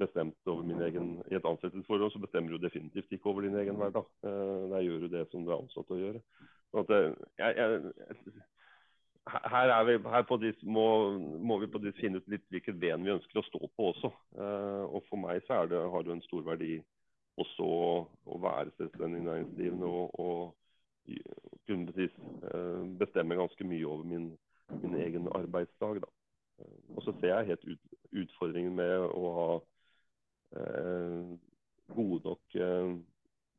bestemt over min egen I et ansettelsesforhold så bestemmer du definitivt ikke over din egen hverdag. Der gjør du det som du er ansatt til å gjøre. Så at, jeg, jeg, her, vi, her de, må, må, vi på de finne ut litt hvilket ben vi ønsker å stå på også. Uh, og For meg så det, har det en stor verdi også å, å være selvstendig næringsdrivende og, og kunne precis, uh, bestemme ganske mye over min, min egen arbeidsdag. Uh, og så ser jeg helt ut, utfordringen med å ha gode nok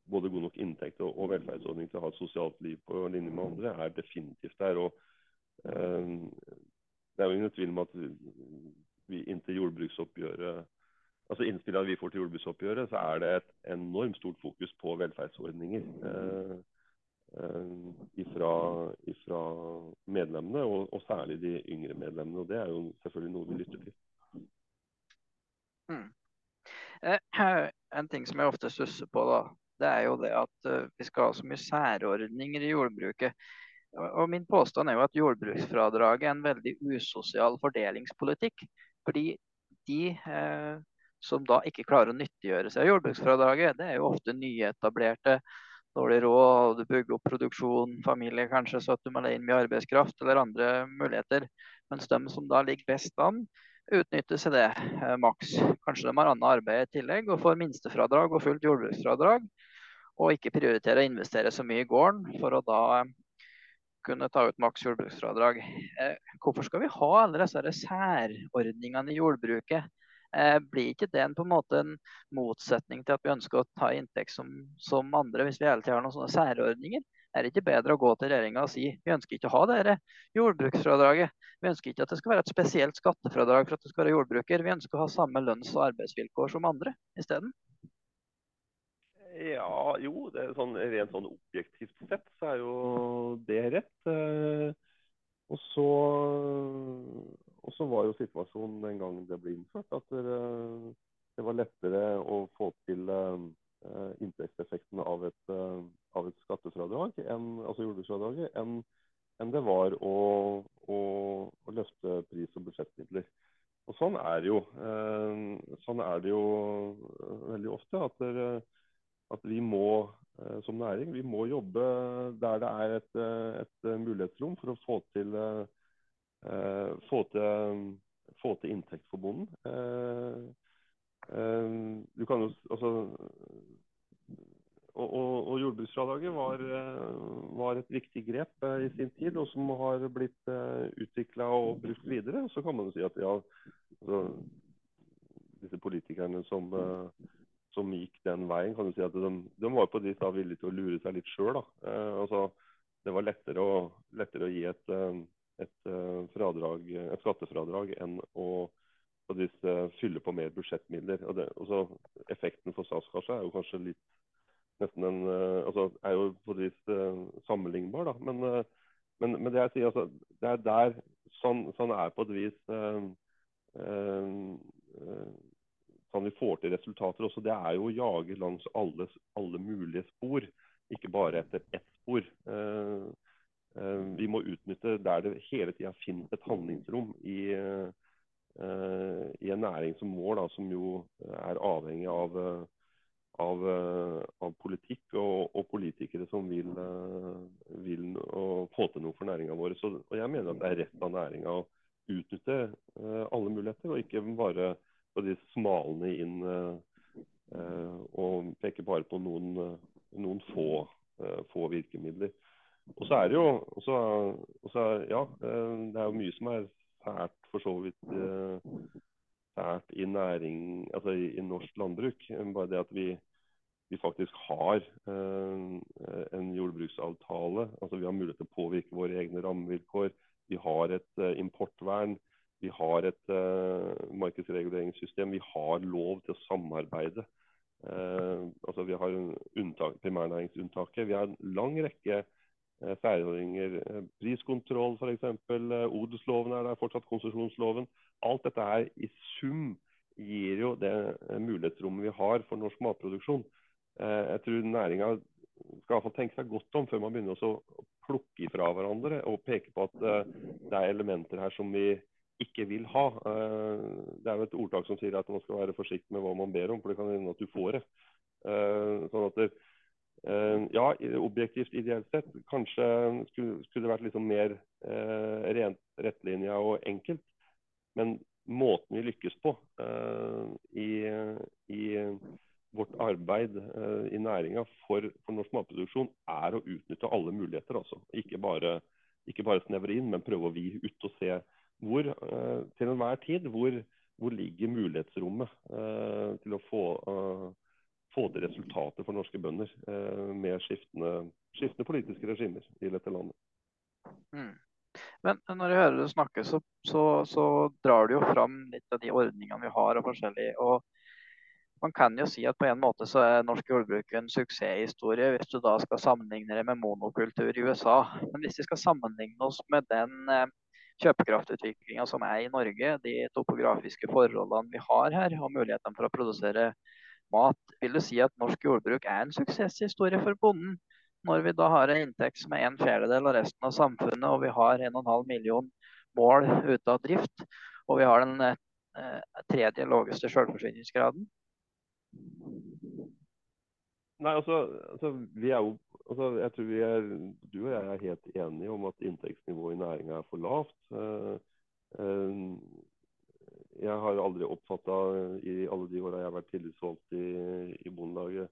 både god nok inntekt og, velferdsordning til å ha et sosialt liv på linje med andre, er definitivt der. og det er jo ingen tvil om at vi inntil jordbruksoppgjøret altså innspillene vi får til jordbruksoppgjøret, så er det et enormt stort fokus på velferdsordninger eh, eh, ifra, medlemmene, og, og, særlig de yngre medlemmene. og Det er jo selvfølgelig noe vi lytter til. Mm. Eh, en ting som jeg ofte stusser på, da, det er jo det at uh, vi skal ha så mye særordninger i jordbruket. Og Min påstand er jo at jordbruksfradraget er en veldig usosial fordelingspolitikk. Fordi de eh, som da ikke klarer å nyttiggjøre seg jordbruksfradraget, det er jo ofte nyetablerte, dårlig råd, du bygger opp produksjon, familie kanskje, så at du må leie inn mye arbeidskraft eller andre muligheter. Mens de som da ligger best an, utnytter seg det eh, maks. Kanskje de har annet arbeid i tillegg og får minstefradrag og fullt jordbruksfradrag. og ikke prioritere å investere så mye i gården for å da kunne ta ut maks jordbruksfradrag. Eh, hvorfor skal vi ha alle disse særordningene i jordbruket? Eh, blir ikke det en, på en måte en motsetning til at vi ønsker å ta inntekt som, som andre, hvis vi hele tiden har noen sånne særordninger? Er det ikke bedre å gå til regjeringa og si vi ønsker ikke å ha dette jordbruksfradraget. Vi ønsker ikke at det skal være et spesielt skattefradrag for at du skal være jordbruker. Vi ønsker å ha samme lønns- og arbeidsvilkår som andre isteden. Ja, jo, det er sånn, rent sånn objektivt sett så er jo det rett. Eh, og så, og så var jo situasjonen den gangen det ble innført, at det, var lettere å få til uh, inntektseffekten av et, uh, av et skattefradrag, enn, altså jordbruksfradraget, enn, enn det var å, å, å løfte pris- og budsjettmidler. Og sånn er det jo. Sånn er det jo veldig ofte. at det, at vi må eh, som næring vi må jobbe der det er et, eh, et eh, mulighetsrom for å få til, få til, få til inntekt for bonden. Du kan jo, altså, og, og, og jordbruksfradraget var, var, et viktig grep i sin tid, og som har blitt utvikla og brukt videre. Så kan man jo si at ja, altså, disse politikerne som som gikk den veien, kan du si at de, de var på da villige til å lure seg litt sjøl. Eh, altså, det var lettere å, lettere å gi et, eh, et, eh, fradrag, et, skattefradrag enn å på eh, fylle på mer budsjettmidler. Og det, også, effekten for statskassa er jo kanskje litt nesten en, altså, er jo på et vis sammenlignbar. Da. Men, men, men, det jeg sier, altså, det er der sånn, sånn er på et vis eh, eh, sånn vi får til resultater også, det er jo å jage langs alle, alle mulige spor, ikke bare etter ett spor. Uh, uh, vi må utnytte der det hele tida finnes et handlingsrom i, uh, i en næring som vår, da, som jo er avhengig av, av, av politikk og, og, politikere som vil, vil få til noe for næringa vår. Så, og jeg mener at det er rett av næringa å utnytte alle muligheter, og ikke bare på de smalene inn eh, og peker bare på noen, eh, noen få, eh, få, virkemidler. Og så er det jo også, også, Ja, det er jo mye som er fælt for så vidt fælt i næring, altså i, i norsk landbruk. Bare det at vi, vi faktisk har eh, en jordbruksavtale. altså Vi har mulighet til å påvirke våre egne rammevilkår. Vi har et eh, importvern. Vi har et uh, markedsreguleringssystem. Vi har lov til å samarbeide. Uh, altså Vi har unntak, primærnæringsunntaket. Vi har en lang rekke uh, særordninger. Priskontroll f.eks. Uh, odelsloven er der fortsatt, konsesjonsloven. Alt dette her i sum gir jo det mulighetsrommet vi har for norsk matproduksjon. jeg tror næringa skal i tenke seg godt om før man begynner å plukke ifra hverandre og peke på at det er elementer her som vi ikke vil ha. Eh, det er jo et ordtak som sier at man skal være forsiktig med hva man ber om, for det kan hende at du får det. Eh, sånn at det, eh, ja, objektivt ideelt sett, kanskje skulle, det vært liksom mer rent rettlinja og enkelt. Men måten vi lykkes på i, i vårt arbeid i næringa for, for, norsk matproduksjon, er å utnytte alle muligheter. Altså. Ikke, bare, ikke bare snevre inn, men prøve å vi ut og se hvor, eh, til enhver tid hvor, hvor ligger mulighetsrommet eh, til å få, eh, få til resultater for norske bønder med skiftende, skiftende, politiske regimer i dette landet. Mm. Men når jeg hører du snakke, så, så, så, drar du jo fram litt av de ordningene vi har. og forskjellig, og man kan jo si at på en måte så er norsk jordbruk en suksesshistorie hvis du da skal sammenligne det med monokultur i USA. Men hvis vi skal sammenligne oss med den kjøpekraftutviklinga som er i Norge, de topografiske forholdene vi har her, og mulighetene for å produsere mat, vil du si at norsk jordbruk er en suksesshistorie for bonden? Når vi da har en inntekt som er en fjerdedel av resten av samfunnet, og vi har 1,5 million mål ute av drift, og vi har den eh, tredje laveste selvforsyningsgraden? Nei, altså, altså, vi er jo altså, jeg tror vi er, Du og jeg er helt enige om at inntektsnivået i næringa er for lavt. Uh, uh, jeg har aldri oppfatta i alle de åra jeg har vært tillitsvalgt i, i Bondelaget,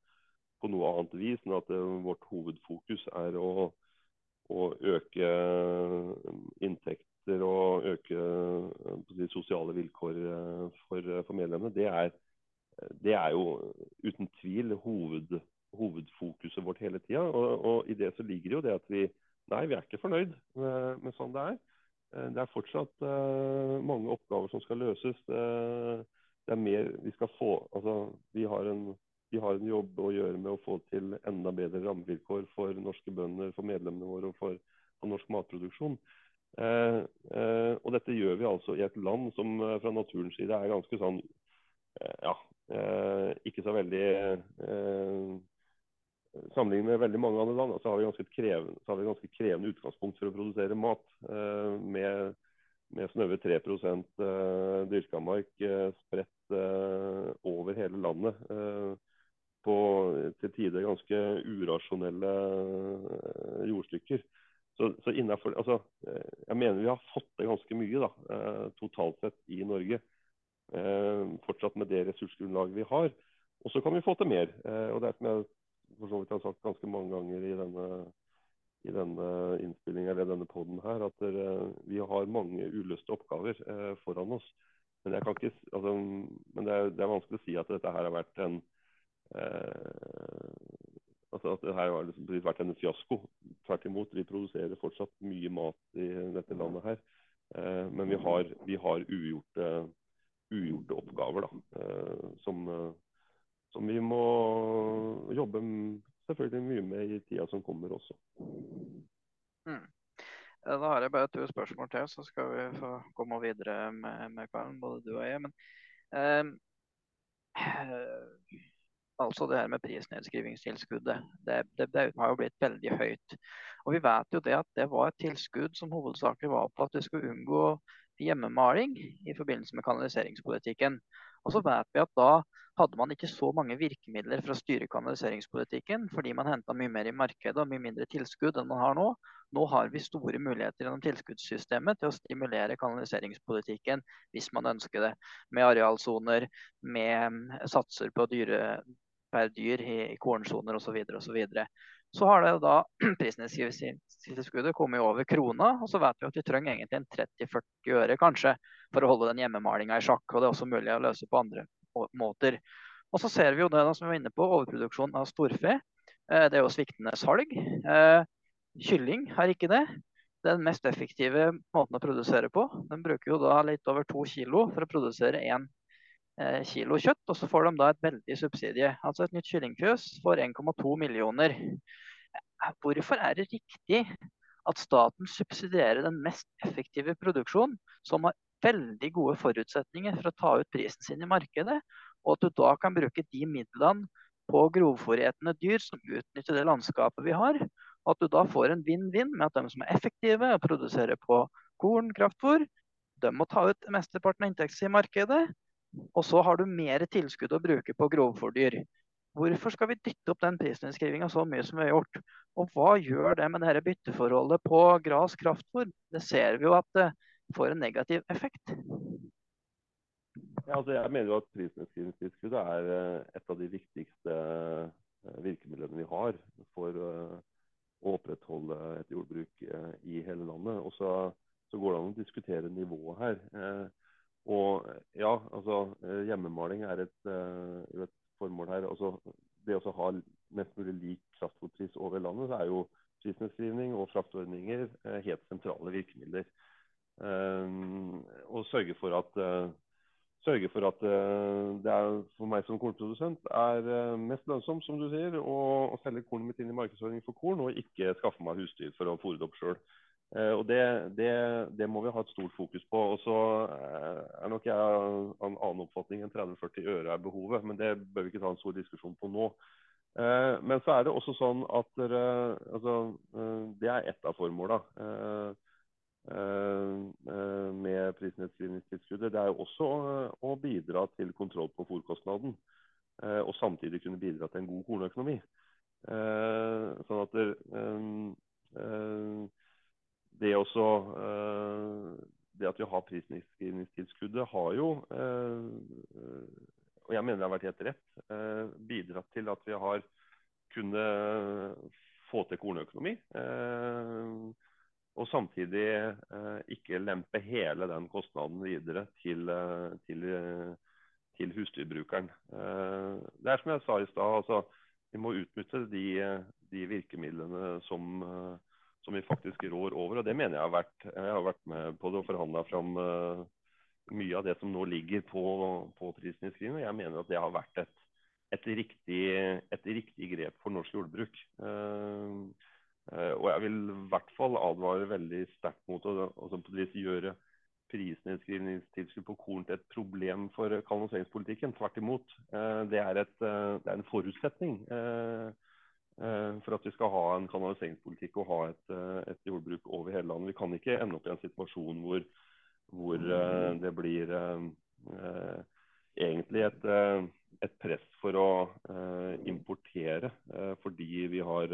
på noe annet vis enn at vårt hovedfokus er å, å øke inntekter og øke de sosiale vilkår for, for medlemmene. Det er, det er, jo uten tvil hoved, hovedfokuset vårt hele tida. Og, og, i det så ligger jo det at vi nei, vi er ikke fornøyd med, med sånn det er. Det er fortsatt uh, mange oppgaver som skal løses. Uh, det er mer vi skal få altså, vi, har en, vi har en jobb å gjøre med å få til enda bedre rammevilkår for norske bønder, for medlemmene våre og for, for norsk matproduksjon. Uh, og dette gjør vi altså i et land som fra naturens side er ganske sånn ja, ikke så veldig Sammenlignet med veldig mange andre land så har vi ganske krevende, har vi ganske krevende utgangspunkt for å produsere mat. Eh, med, med snaue 3 eh, dyrka mark eh, spredt eh, over hele landet. På til tider ganske urasjonelle jordstykker. Så, så innenfor, altså, jeg mener vi har fått til ganske mye da, totalt sett i Norge. fortsatt med det ressursgrunnlaget vi har. Og så kan vi få til mer. og det er som jeg for så vidt har sagt ganske mange ganger i denne, i denne innspillinga eller denne poden her, at der, vi har mange uløste oppgaver eh, foran oss. Men, ikke, altså, men det, er, det, er, vanskelig å si at dette her har vært en eh, altså at det her har liksom vært en fiasko. Tvert imot, vi produserer fortsatt mye mat i dette landet her. Eh, men vi har, vi har ugjorte, ugjorte, oppgaver da, eh, som, som vi må jobbe selvfølgelig mye med i tida som kommer også. Mm. Da har jeg bare to spørsmål til, så skal vi få komme videre med, med kvelden. både du og jeg. Men eh, altså det her med prisnedskrivingstilskuddet, det, det, det, har jo blitt veldig høyt. Og vi vet jo det at det var et tilskudd som hovedsakelig var på at du skulle unngå hjemmemaling i forbindelse med kanaliseringspolitikken. Og så vet vi at da hadde man ikke så mange virkemidler for å styre kanaliseringspolitikken, fordi man henta mye mer i markedet og mye mindre tilskudd enn man har nå. Nå har vi store muligheter gjennom tilskuddssystemet til å stimulere kanaliseringspolitikken hvis man ønsker det. Med arealsoner, med satser på dyre per dyr i, i kornsoner osv. osv. Så, har det da prisnedskrivingstilskuddet kommet over krona, og så vet vi at vi trenger egentlig en 30-40 øre kanskje for å holde den hjemmemalinga i sjakk. og Det er også mulig å løse på andre måter. Og så ser vi jo det som vi var inne på, overproduksjon av storfe. Eh, det er jo sviktende salg. Eh, kylling har ikke det. Den mest effektive måten å produsere på. Den bruker jo da litt over to kilo for å produsere én kilo kjøtt, og så får de da et veldig subsidie. Altså et nytt kyllingfjøs for 1,2 millioner. Hvorfor er det riktig at staten subsidierer den mest effektive produksjonen, som har veldig gode forutsetninger for å ta ut prisen sin i markedet, og at du da kan bruke de midlene på grovfòretende dyr som utnytter det landskapet vi har. Og at du da får en vinn-vinn med at de som er effektive og produserer på korn, kraftfôr, de må ta ut mesteparten av inntekten i markedet. Og så har du mer tilskudd å bruke på grovfòrdyr. Hvorfor skal vi dytte opp den prisnedskrivinga så mye som vi har gjort? Og hva gjør det med dette bytteforholdet på gras kraftfôr? Det ser vi jo at det får en negativ effekt. Ja, altså jeg mener jo at prisnedskrivningstilskuddet er eh, et av de viktigste eh, virkemidlene vi har for eh, å opprettholde et jordbruk i hele landet. Og så, så går det an å diskutere nivået her. Og ja, altså hjemmemaling er et, et formål her. Altså, det å ha mest mulig lik kraftfôrpris over landet, så er jo prisnedskrivning og fraktordninger helt sentrale virkemidler. og sørge for at sørge for at uh, det er for meg som kornprodusent er uh, mest lønnsomt, som du sier, å, å selge kornet mitt inn i markedsordning for korn, og ikke skaffe meg husdyr for å fôre det opp sjøl. Eh, og det, det, det, må vi ha et stort fokus på. Og så er nok jeg av en annen oppfatning enn 30-40 øre er behovet, men det bør vi ikke ta en stor diskusjon på nå. men så er det også sånn at altså, det er ett av formåla. Eh, eh, med prisnedskrivningstilskuddet. Det er jo også å bidra til kontroll på fôrkostnaden. Eh, og samtidig kunne bidra til en god kornøkonomi. Sånn at det, det også Det at vi har prisnedskrivningstilskuddet, har jo og jeg mener det har vært helt rett, bidratt til at vi har kunnet få til kornøkonomi. Og samtidig ikke lempe hele den kostnaden videre til, til, til husdyrbrukeren. Det er som jeg sa i stad, altså, vi må utnytte de, de virkemidlene som, som, vi faktisk rår over. Og det mener jeg har vært, jeg har vært med på det og forhandla fram mye av det som nå ligger på, på og Jeg mener at det har vært et et riktig, et riktig, grep for norsk jordbruk. Uh, uh, og jeg vil i hvert fall advare veldig sterkt mot å gjøre prisnedskrivningstilskudd på korn til et problem for kanaliseringspolitikken. Tvert imot. Uh, det, er et, det, er en forutsetning for at vi skal ha en kanaliseringspolitikk og ha et, et, jordbruk over hele landet. Vi kan ikke ende opp i en situasjon hvor, hvor det blir egentlig et et press for å importere fordi vi har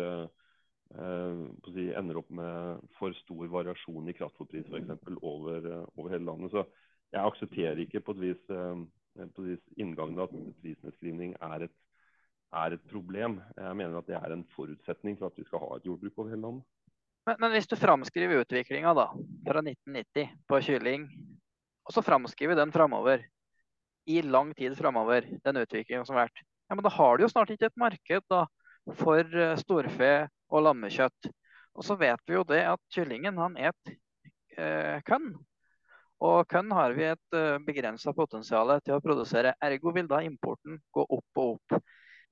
si, ender opp med for stor variasjon i kraftfôrpris f.eks. Over, over hele landet. Så jeg aksepterer ikke på et vis, på et vis inngangen at prisnedskrivning er et, er et problem. Jeg mener at det er en forutsetning for at vi skal ha et jordbruk over hele landet. Men, men hvis du framskriver utviklinga fra 1990 på kylling, og så framskriver den framover i lang tid framover, den utviklingen som har vært. Ja, men da har du jo snart ikke et marked da, for uh, storfe og lammekjøtt. Og så vet vi jo det at kyllingen han et eh, kønn. Og kønn har vi et eh, begrensa potensial til å produsere. Ergo vil da importen gå opp og opp.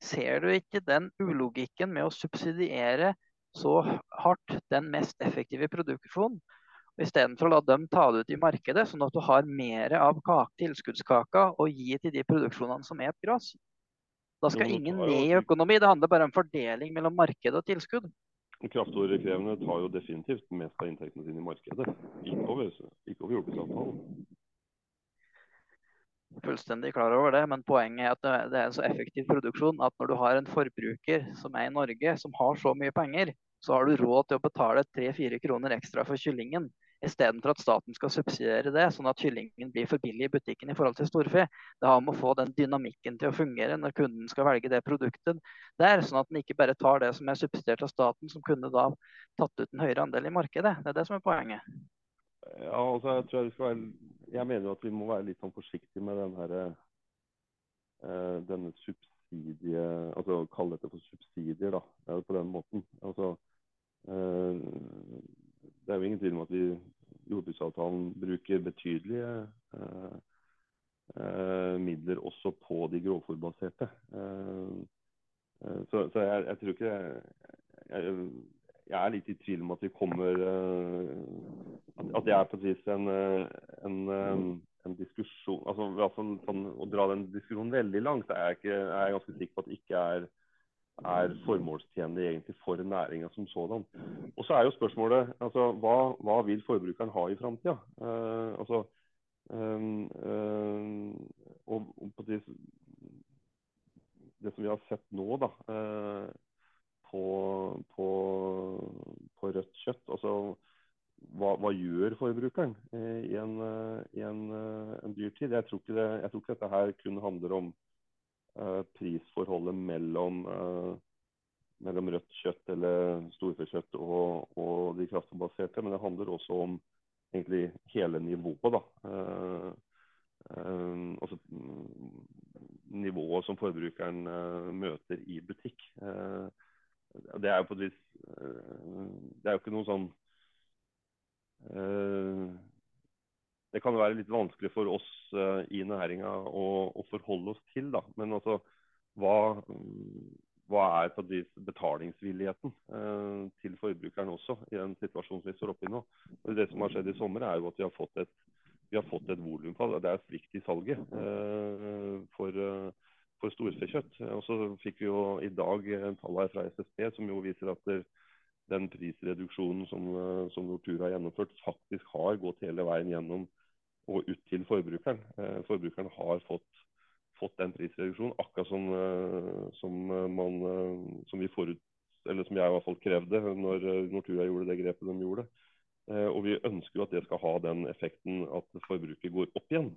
Ser du ikke den ulogikken med å subsidiere så hardt den mest effektive produksjonen? Istedenfor å la dem ta det ut i markedet, sånn at du har mer av tilskuddskaka å gi til de produksjonene som er et gress. Da skal ingen ned i økonomi. Det handler bare om fordeling mellom marked og tilskudd. Kraftordrekrevende tar jo definitivt mest av inntektene sine i markedet, ikke over, ikke over jordbruksavtalen. Fullstendig klar over det, men poenget er at det er en så effektiv produksjon at når du har en forbruker som er i Norge, som har så mye penger, så har du råd til å betale 3-4 kroner ekstra for kyllingen Istedenfor at staten skal subsidiere det, sånn at kyllingen blir for billig i butikken i forhold til storfe. Det har med å få den dynamikken til å fungere når kunden skal velge det produktet der, sånn at den ikke bare tar det som er subsidiert av staten, som kunne da tatt ut en høyere andel i markedet. Det er det som er poenget. Ja, altså, jeg, tror jeg, skal være, jeg mener at vi må være litt sånn forsiktige med den her, eh, denne subsidie altså Kalle dette for subsidier, da, på den måten. Altså, eh, det er jo ingen tvil om at vi jordbruksavtalen bruker betydelige eh, eh, midler også på de grovfòrbaserte. Eh, eh, så, så jeg, jeg, tror ikke jeg, jeg, er litt i tvil om at vi kommer eh, at, det er på en, en, en diskusjon altså altså sånn, Å dra den diskusjonen veldig langt er jeg, ikke, er jeg ganske sikker på at det ikke er er formålstjenlig for næringa som sådan. Og så er jo spørsmålet altså, hva, hva vil forbrukeren ha i framtida? Uh, altså, um, um, det, det, som vi har sett nå da, uh, på, på, på, rødt kjøtt altså, hva, hva gjør forbrukeren i en, i en, en dyrtid? Jeg tror, det, jeg tror ikke dette her kun handler om uh, prisforholdet mellom, uh, mellom, rødt kjøtt eller storfekjøtt og, og de kraftbaserte, men det handler også om egentlig hele nivået. da. Uh, uh, altså nivået som forbrukeren uh, møter i butikk. Det er jo på et vis Det er jo ikke noe sånn det kan være litt vanskelig for oss uh, i næringa å, å, forholde oss til. Da. Men altså, hva, hva er på vis betalingsvilligheten til forbrukeren også, i den situasjonen vi står oppe i nå? Og det som har skjedd i sommer, er jo at vi har fått et, vi har fått et volumfall. Det er svikt i salget for, for storfekjøtt. Og så fikk vi jo i dag tall her fra SSB som jo viser at den prisreduksjonen som, som Nortura har gjennomført, faktisk har gått hele veien gjennom og ut til forbrukeren. Eh, forbrukeren har fått, fått den prisreduksjonen, akkurat som, eh, som, eh, man, som, vi forut, eller som jeg i hvert fall krevde når Nortura gjorde det grepet de gjorde. Og vi ønsker jo at det skal ha den effekten at forbruket går opp igjen.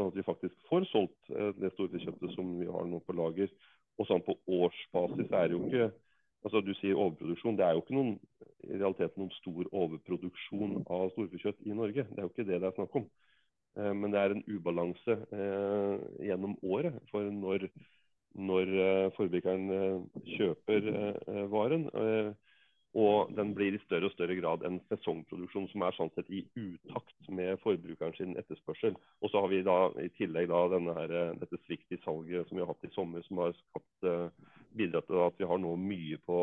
Sånn at vi faktisk får solgt det storfekjøttet som vi har nå på lager. Og sånn på årsbasis er det jo ikke altså Du sier overproduksjon. Det er jo ikke noen, i realiteten noen stor overproduksjon av storfekjøtt i Norge. Det er jo ikke det det er snakk om. Eh, men det er en ubalanse eh, gjennom året. For når, når eh, forbrukeren eh, kjøper eh, varen, eh, og den blir i større og større grad en sesongproduksjon som er sånn sett i utakt med forbrukeren sin etterspørsel. Og så har vi da i tillegg da her, dette svikt i salget som vi har hatt i sommer, som har skapt, bidratt til at vi har nå mye på,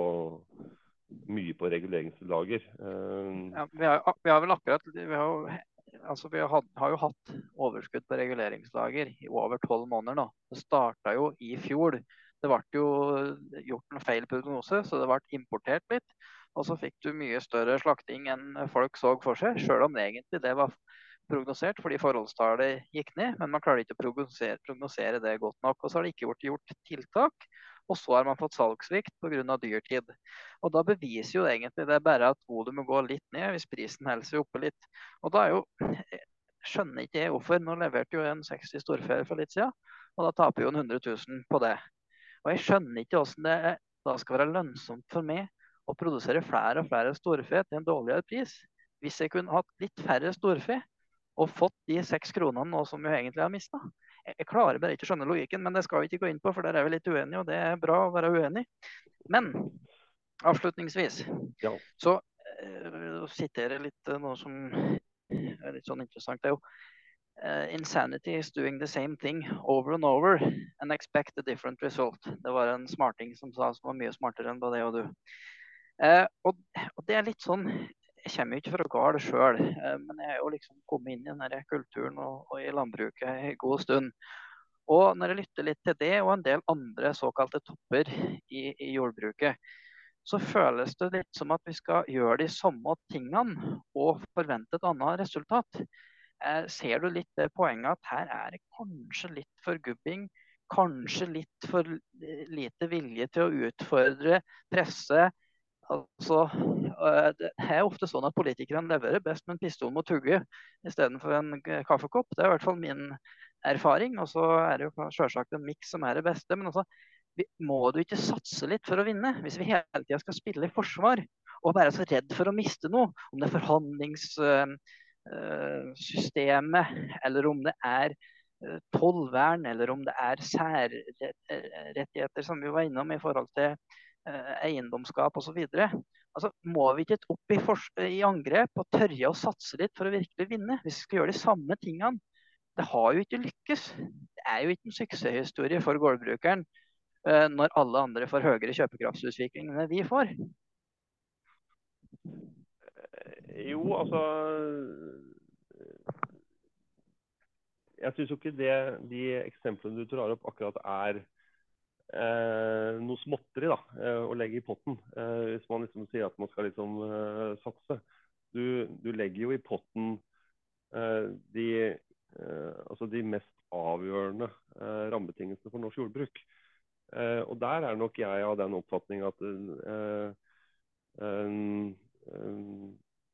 mye på reguleringslager. Ja, vi, har, vi har vel akkurat vi har altså vi har, har, jo hatt overskudd på reguleringslager i over tolv måneder nå. Det starta jo i fjor. Det ble jo gjort en feil prognose, så det ble importert litt. Og så fikk du mye større slakting enn folk så for seg, sjøl om egentlig det var prognosert fordi forholdstallet gikk ned. Men man klarer ikke å prognosere, prognosere det godt nok. Og så har det ikke blitt gjort tiltak. Og så har man fått salgssvikt pga. dyrtid. Og Da beviser jo egentlig det bare at volumet går litt ned hvis prisen holder seg oppe litt. Og da er jo, skjønner ikke jeg hvorfor. Nå leverte jo en 60 storfe for litt siden, og da taper jo en 100 000 på det. Og jeg skjønner ikke hvordan det da skal være lønnsomt for meg å produsere flere og flere storfe til en dårligere pris. Hvis jeg kunne hatt litt færre storfe og fått de seks kronene nå som jeg egentlig har mista jeg klarer bare ikke å skjønne logikken, men det skal vi ikke gå inn på, for der er vi litt uenige, og det er bra å være uenig. Men avslutningsvis ja. så uh, siterer jeg litt uh, noe som er litt sånn interessant. Det er jo uh, Insanity is doing the same thing over and over and expect a different result. Det var en smarting som sa som var mye smartere enn både jeg og du. Uh, og, og, det er litt sånn jeg kommer jo ikke fra gard sjøl, eh, men jeg er jo liksom kommet inn i denne kulturen og, og, i landbruket en god stund. Og når jeg lytter litt til det og en del andre såkalte topper i, i jordbruket, så føles det litt som at vi skal gjøre de samme tingene og forvente et annet resultat. Eh, ser du litt det poenget at her er det kanskje litt for gubbing, Kanskje litt for lite vilje til å utfordre, presse, Altså, eh, det er ofte sånn at politikerne leverer best med en pistol mot hugget istedenfor en kaffekopp. Det er i hvert fall min erfaring. Og så er det jo selvsagt en miks som er det beste. Men altså, må du ikke satse litt for å vinne? Hvis vi hele tida skal spille i forsvar og være så redd for å miste noe, om det er forhandlingssystemet, eller om det er eh, tollvern, eller om det er særrettigheter, som vi var innom i forhold til Eh, eiendomsskap osv. Altså, må vi ikke opp i, i, angrep og tørre å satse litt for å virkelig vinne? Hvis vi skal gjøre de samme tingene. Det har jo ikke lykkes. Det er jo ikke en suksesshistorie for gårdbrukeren uh, når alle andre får høyere kjøpekraftsutvikling enn vi får. Eh, jo, altså Jeg syns jo ikke det, de eksemplene du drar opp, akkurat er eh, noe småtteri da, eh, å legge i potten. Eh, hvis man liksom sier at man skal liksom eh, satse. Du, du, legger jo i potten de, altså de mest avgjørende rammebetingelsene for norsk jordbruk. og der er nok jeg av den oppfatning at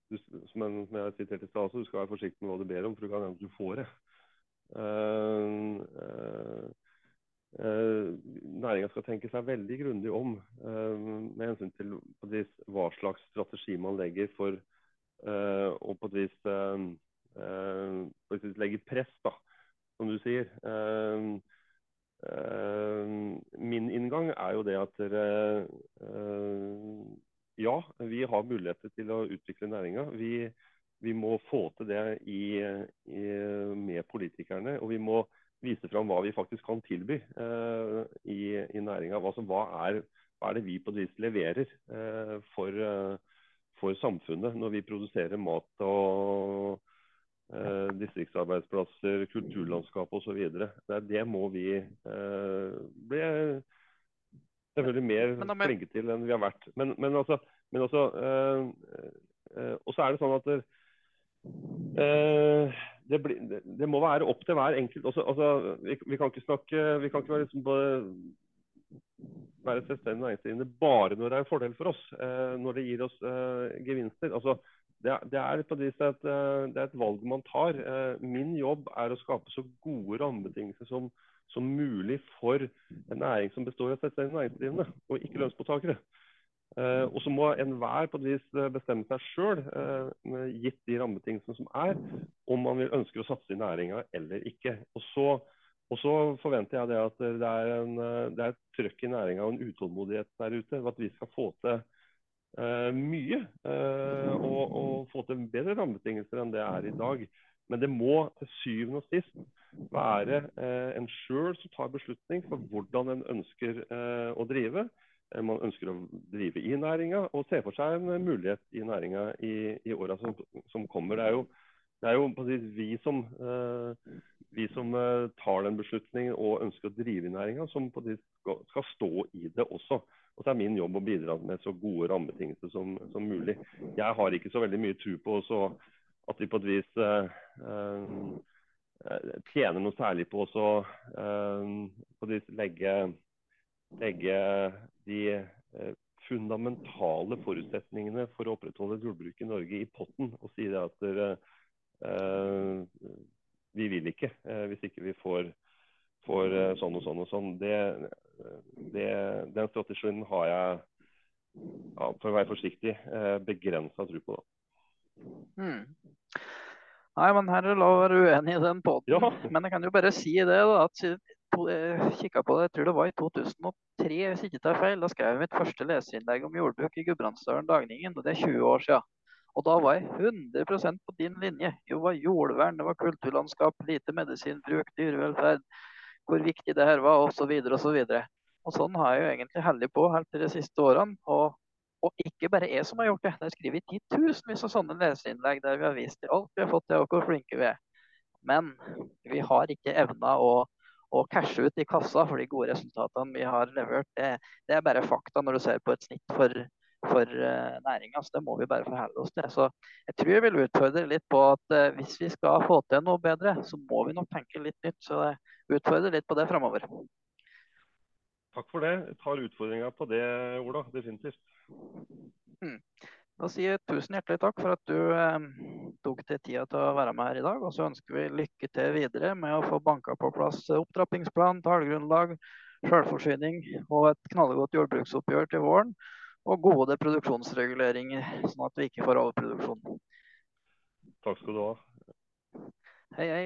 du, som, jeg siterte i stad, du skal være forsiktig med hva du ber om, for du kan hende du får det. Uh, uh, Eh, næringa skal tenke seg veldig grundig om eh, med hensyn til vis, hva slags strategi man legger for eh, og på et vis, på et vis legger press, da, som du sier. min inngang er jo det at dere Ja, vi har muligheter til å utvikle næringa. Vi, vi, må få til det i, i, med politikerne. og vi må vise fram hva vi faktisk kan tilby eh, i, i næringa. Altså, hva, hva, er, det vi på et vis leverer eh, for, eh, for, samfunnet når vi produserer mat og distriktsarbeidsplasser, kulturlandskap osv. Det, det må vi bli selvfølgelig mer men, men, flinke til enn vi har vært. Men, men altså, men også, Og så er det sånn at det, blir, det, det, må være opp til hver enkelt. Også, altså, vi, vi, kan ikke snakke Vi kan ikke være, liksom, være selvstendig næringsdrivende bare når det er en fordel for oss. Eh, når det gir oss eh, gevinster. Altså, det, det, er et, et, eh, det, er et, valg man tar. Eh, min jobb er å skape så gode rammebetingelser som, som mulig for en næring som består av selvstendig næringsdrivende, og ikke lønnsmottakere. Uh, og så må enhver på et vis eh, bestemme seg sjøl, uh, gitt de rammebetingelsene som er, om man vil ønsker å satse i næringa eller ikke. Og så, og så, forventer jeg det at det er, en, det er et trøkk i næringa og en utålmodighet der ute for at vi skal få til uh, mye. Og, og, få til bedre rammebetingelser enn det er i dag. Men det må til syvende og sist være en sjøl som tar beslutning for hvordan en ønsker å drive. Eh, man ønsker å drive i næringa, og ser for seg en mulighet i næringa i, i åra som, som, kommer. Det er jo, det er jo vi som, uh, vi som uh, tar den beslutningen og ønsker å drive i næringa, som skal, skal, stå i det også. Og så er min jobb å bidra med så gode rammebetingelser som, som mulig. Jeg har ikke så veldig mye tro på at vi på et vis uh, tjener noe særlig på å legge legge de eh, fundamentale forutsetningene for å opprettholde et jordbruk i Norge i potten og si det at dere, uh, vi vil ikke uh, hvis ikke vi får, får uh, sånn og sånn og sånn. Det, det, den strategien har jeg, ja, for å være forsiktig, uh, begrensa tro på. Hmm. Nei, men her er lov å være uenig i den potten. Ja. Men jeg kan jo bare si det, da, at kikka på det, jeg tror det var i 2003, hvis ikke tar feil. Da skrev jeg mitt første leserinnlegg om jordbruk i Gudbrandsdølen Dagningen. og Det er 20 år siden. Og da var jeg 100 på din linje. Jo, Det var jordvern, det var kulturlandskap, lite medisinbruk, dyrevelferd, hvor viktig det her var, osv. osv. Og, og sånn har jeg jo egentlig heldig på helt til de siste årene. Og, og ikke bare jeg som har gjort det. Det er skrevet titusenvis av sånne leserinnlegg der vi har vist til alt vi har fått til, og hvor flinke vi er. Men vi har ikke evna å å cashe ut i kassa for de gode resultatene vi har levert. Det, det er bare fakta når du ser på et snitt for, for uh, næringa. Så det må vi bare forholde oss til. Så jeg tror jeg vil utfordre litt på at uh, hvis vi skal få til noe bedre, så må vi nok tenke litt nytt. Så jeg utfordrer litt på det framover. Takk for det. Jeg tar utfordringa på det, Ola. Definitivt. Mm. Da sier jeg tusen hjertelig takk for at du eh, tok deg tida til å være med her i dag. Og så ønsker vi lykke til videre med å få banka på plass opptrappingsplan, tallgrunnlag, selvforsyning og et knallgodt jordbruksoppgjør til våren. Og gode produksjonsreguleringer, sånn at vi ikke får overproduksjon. Takk skal du ha. Hei, hei.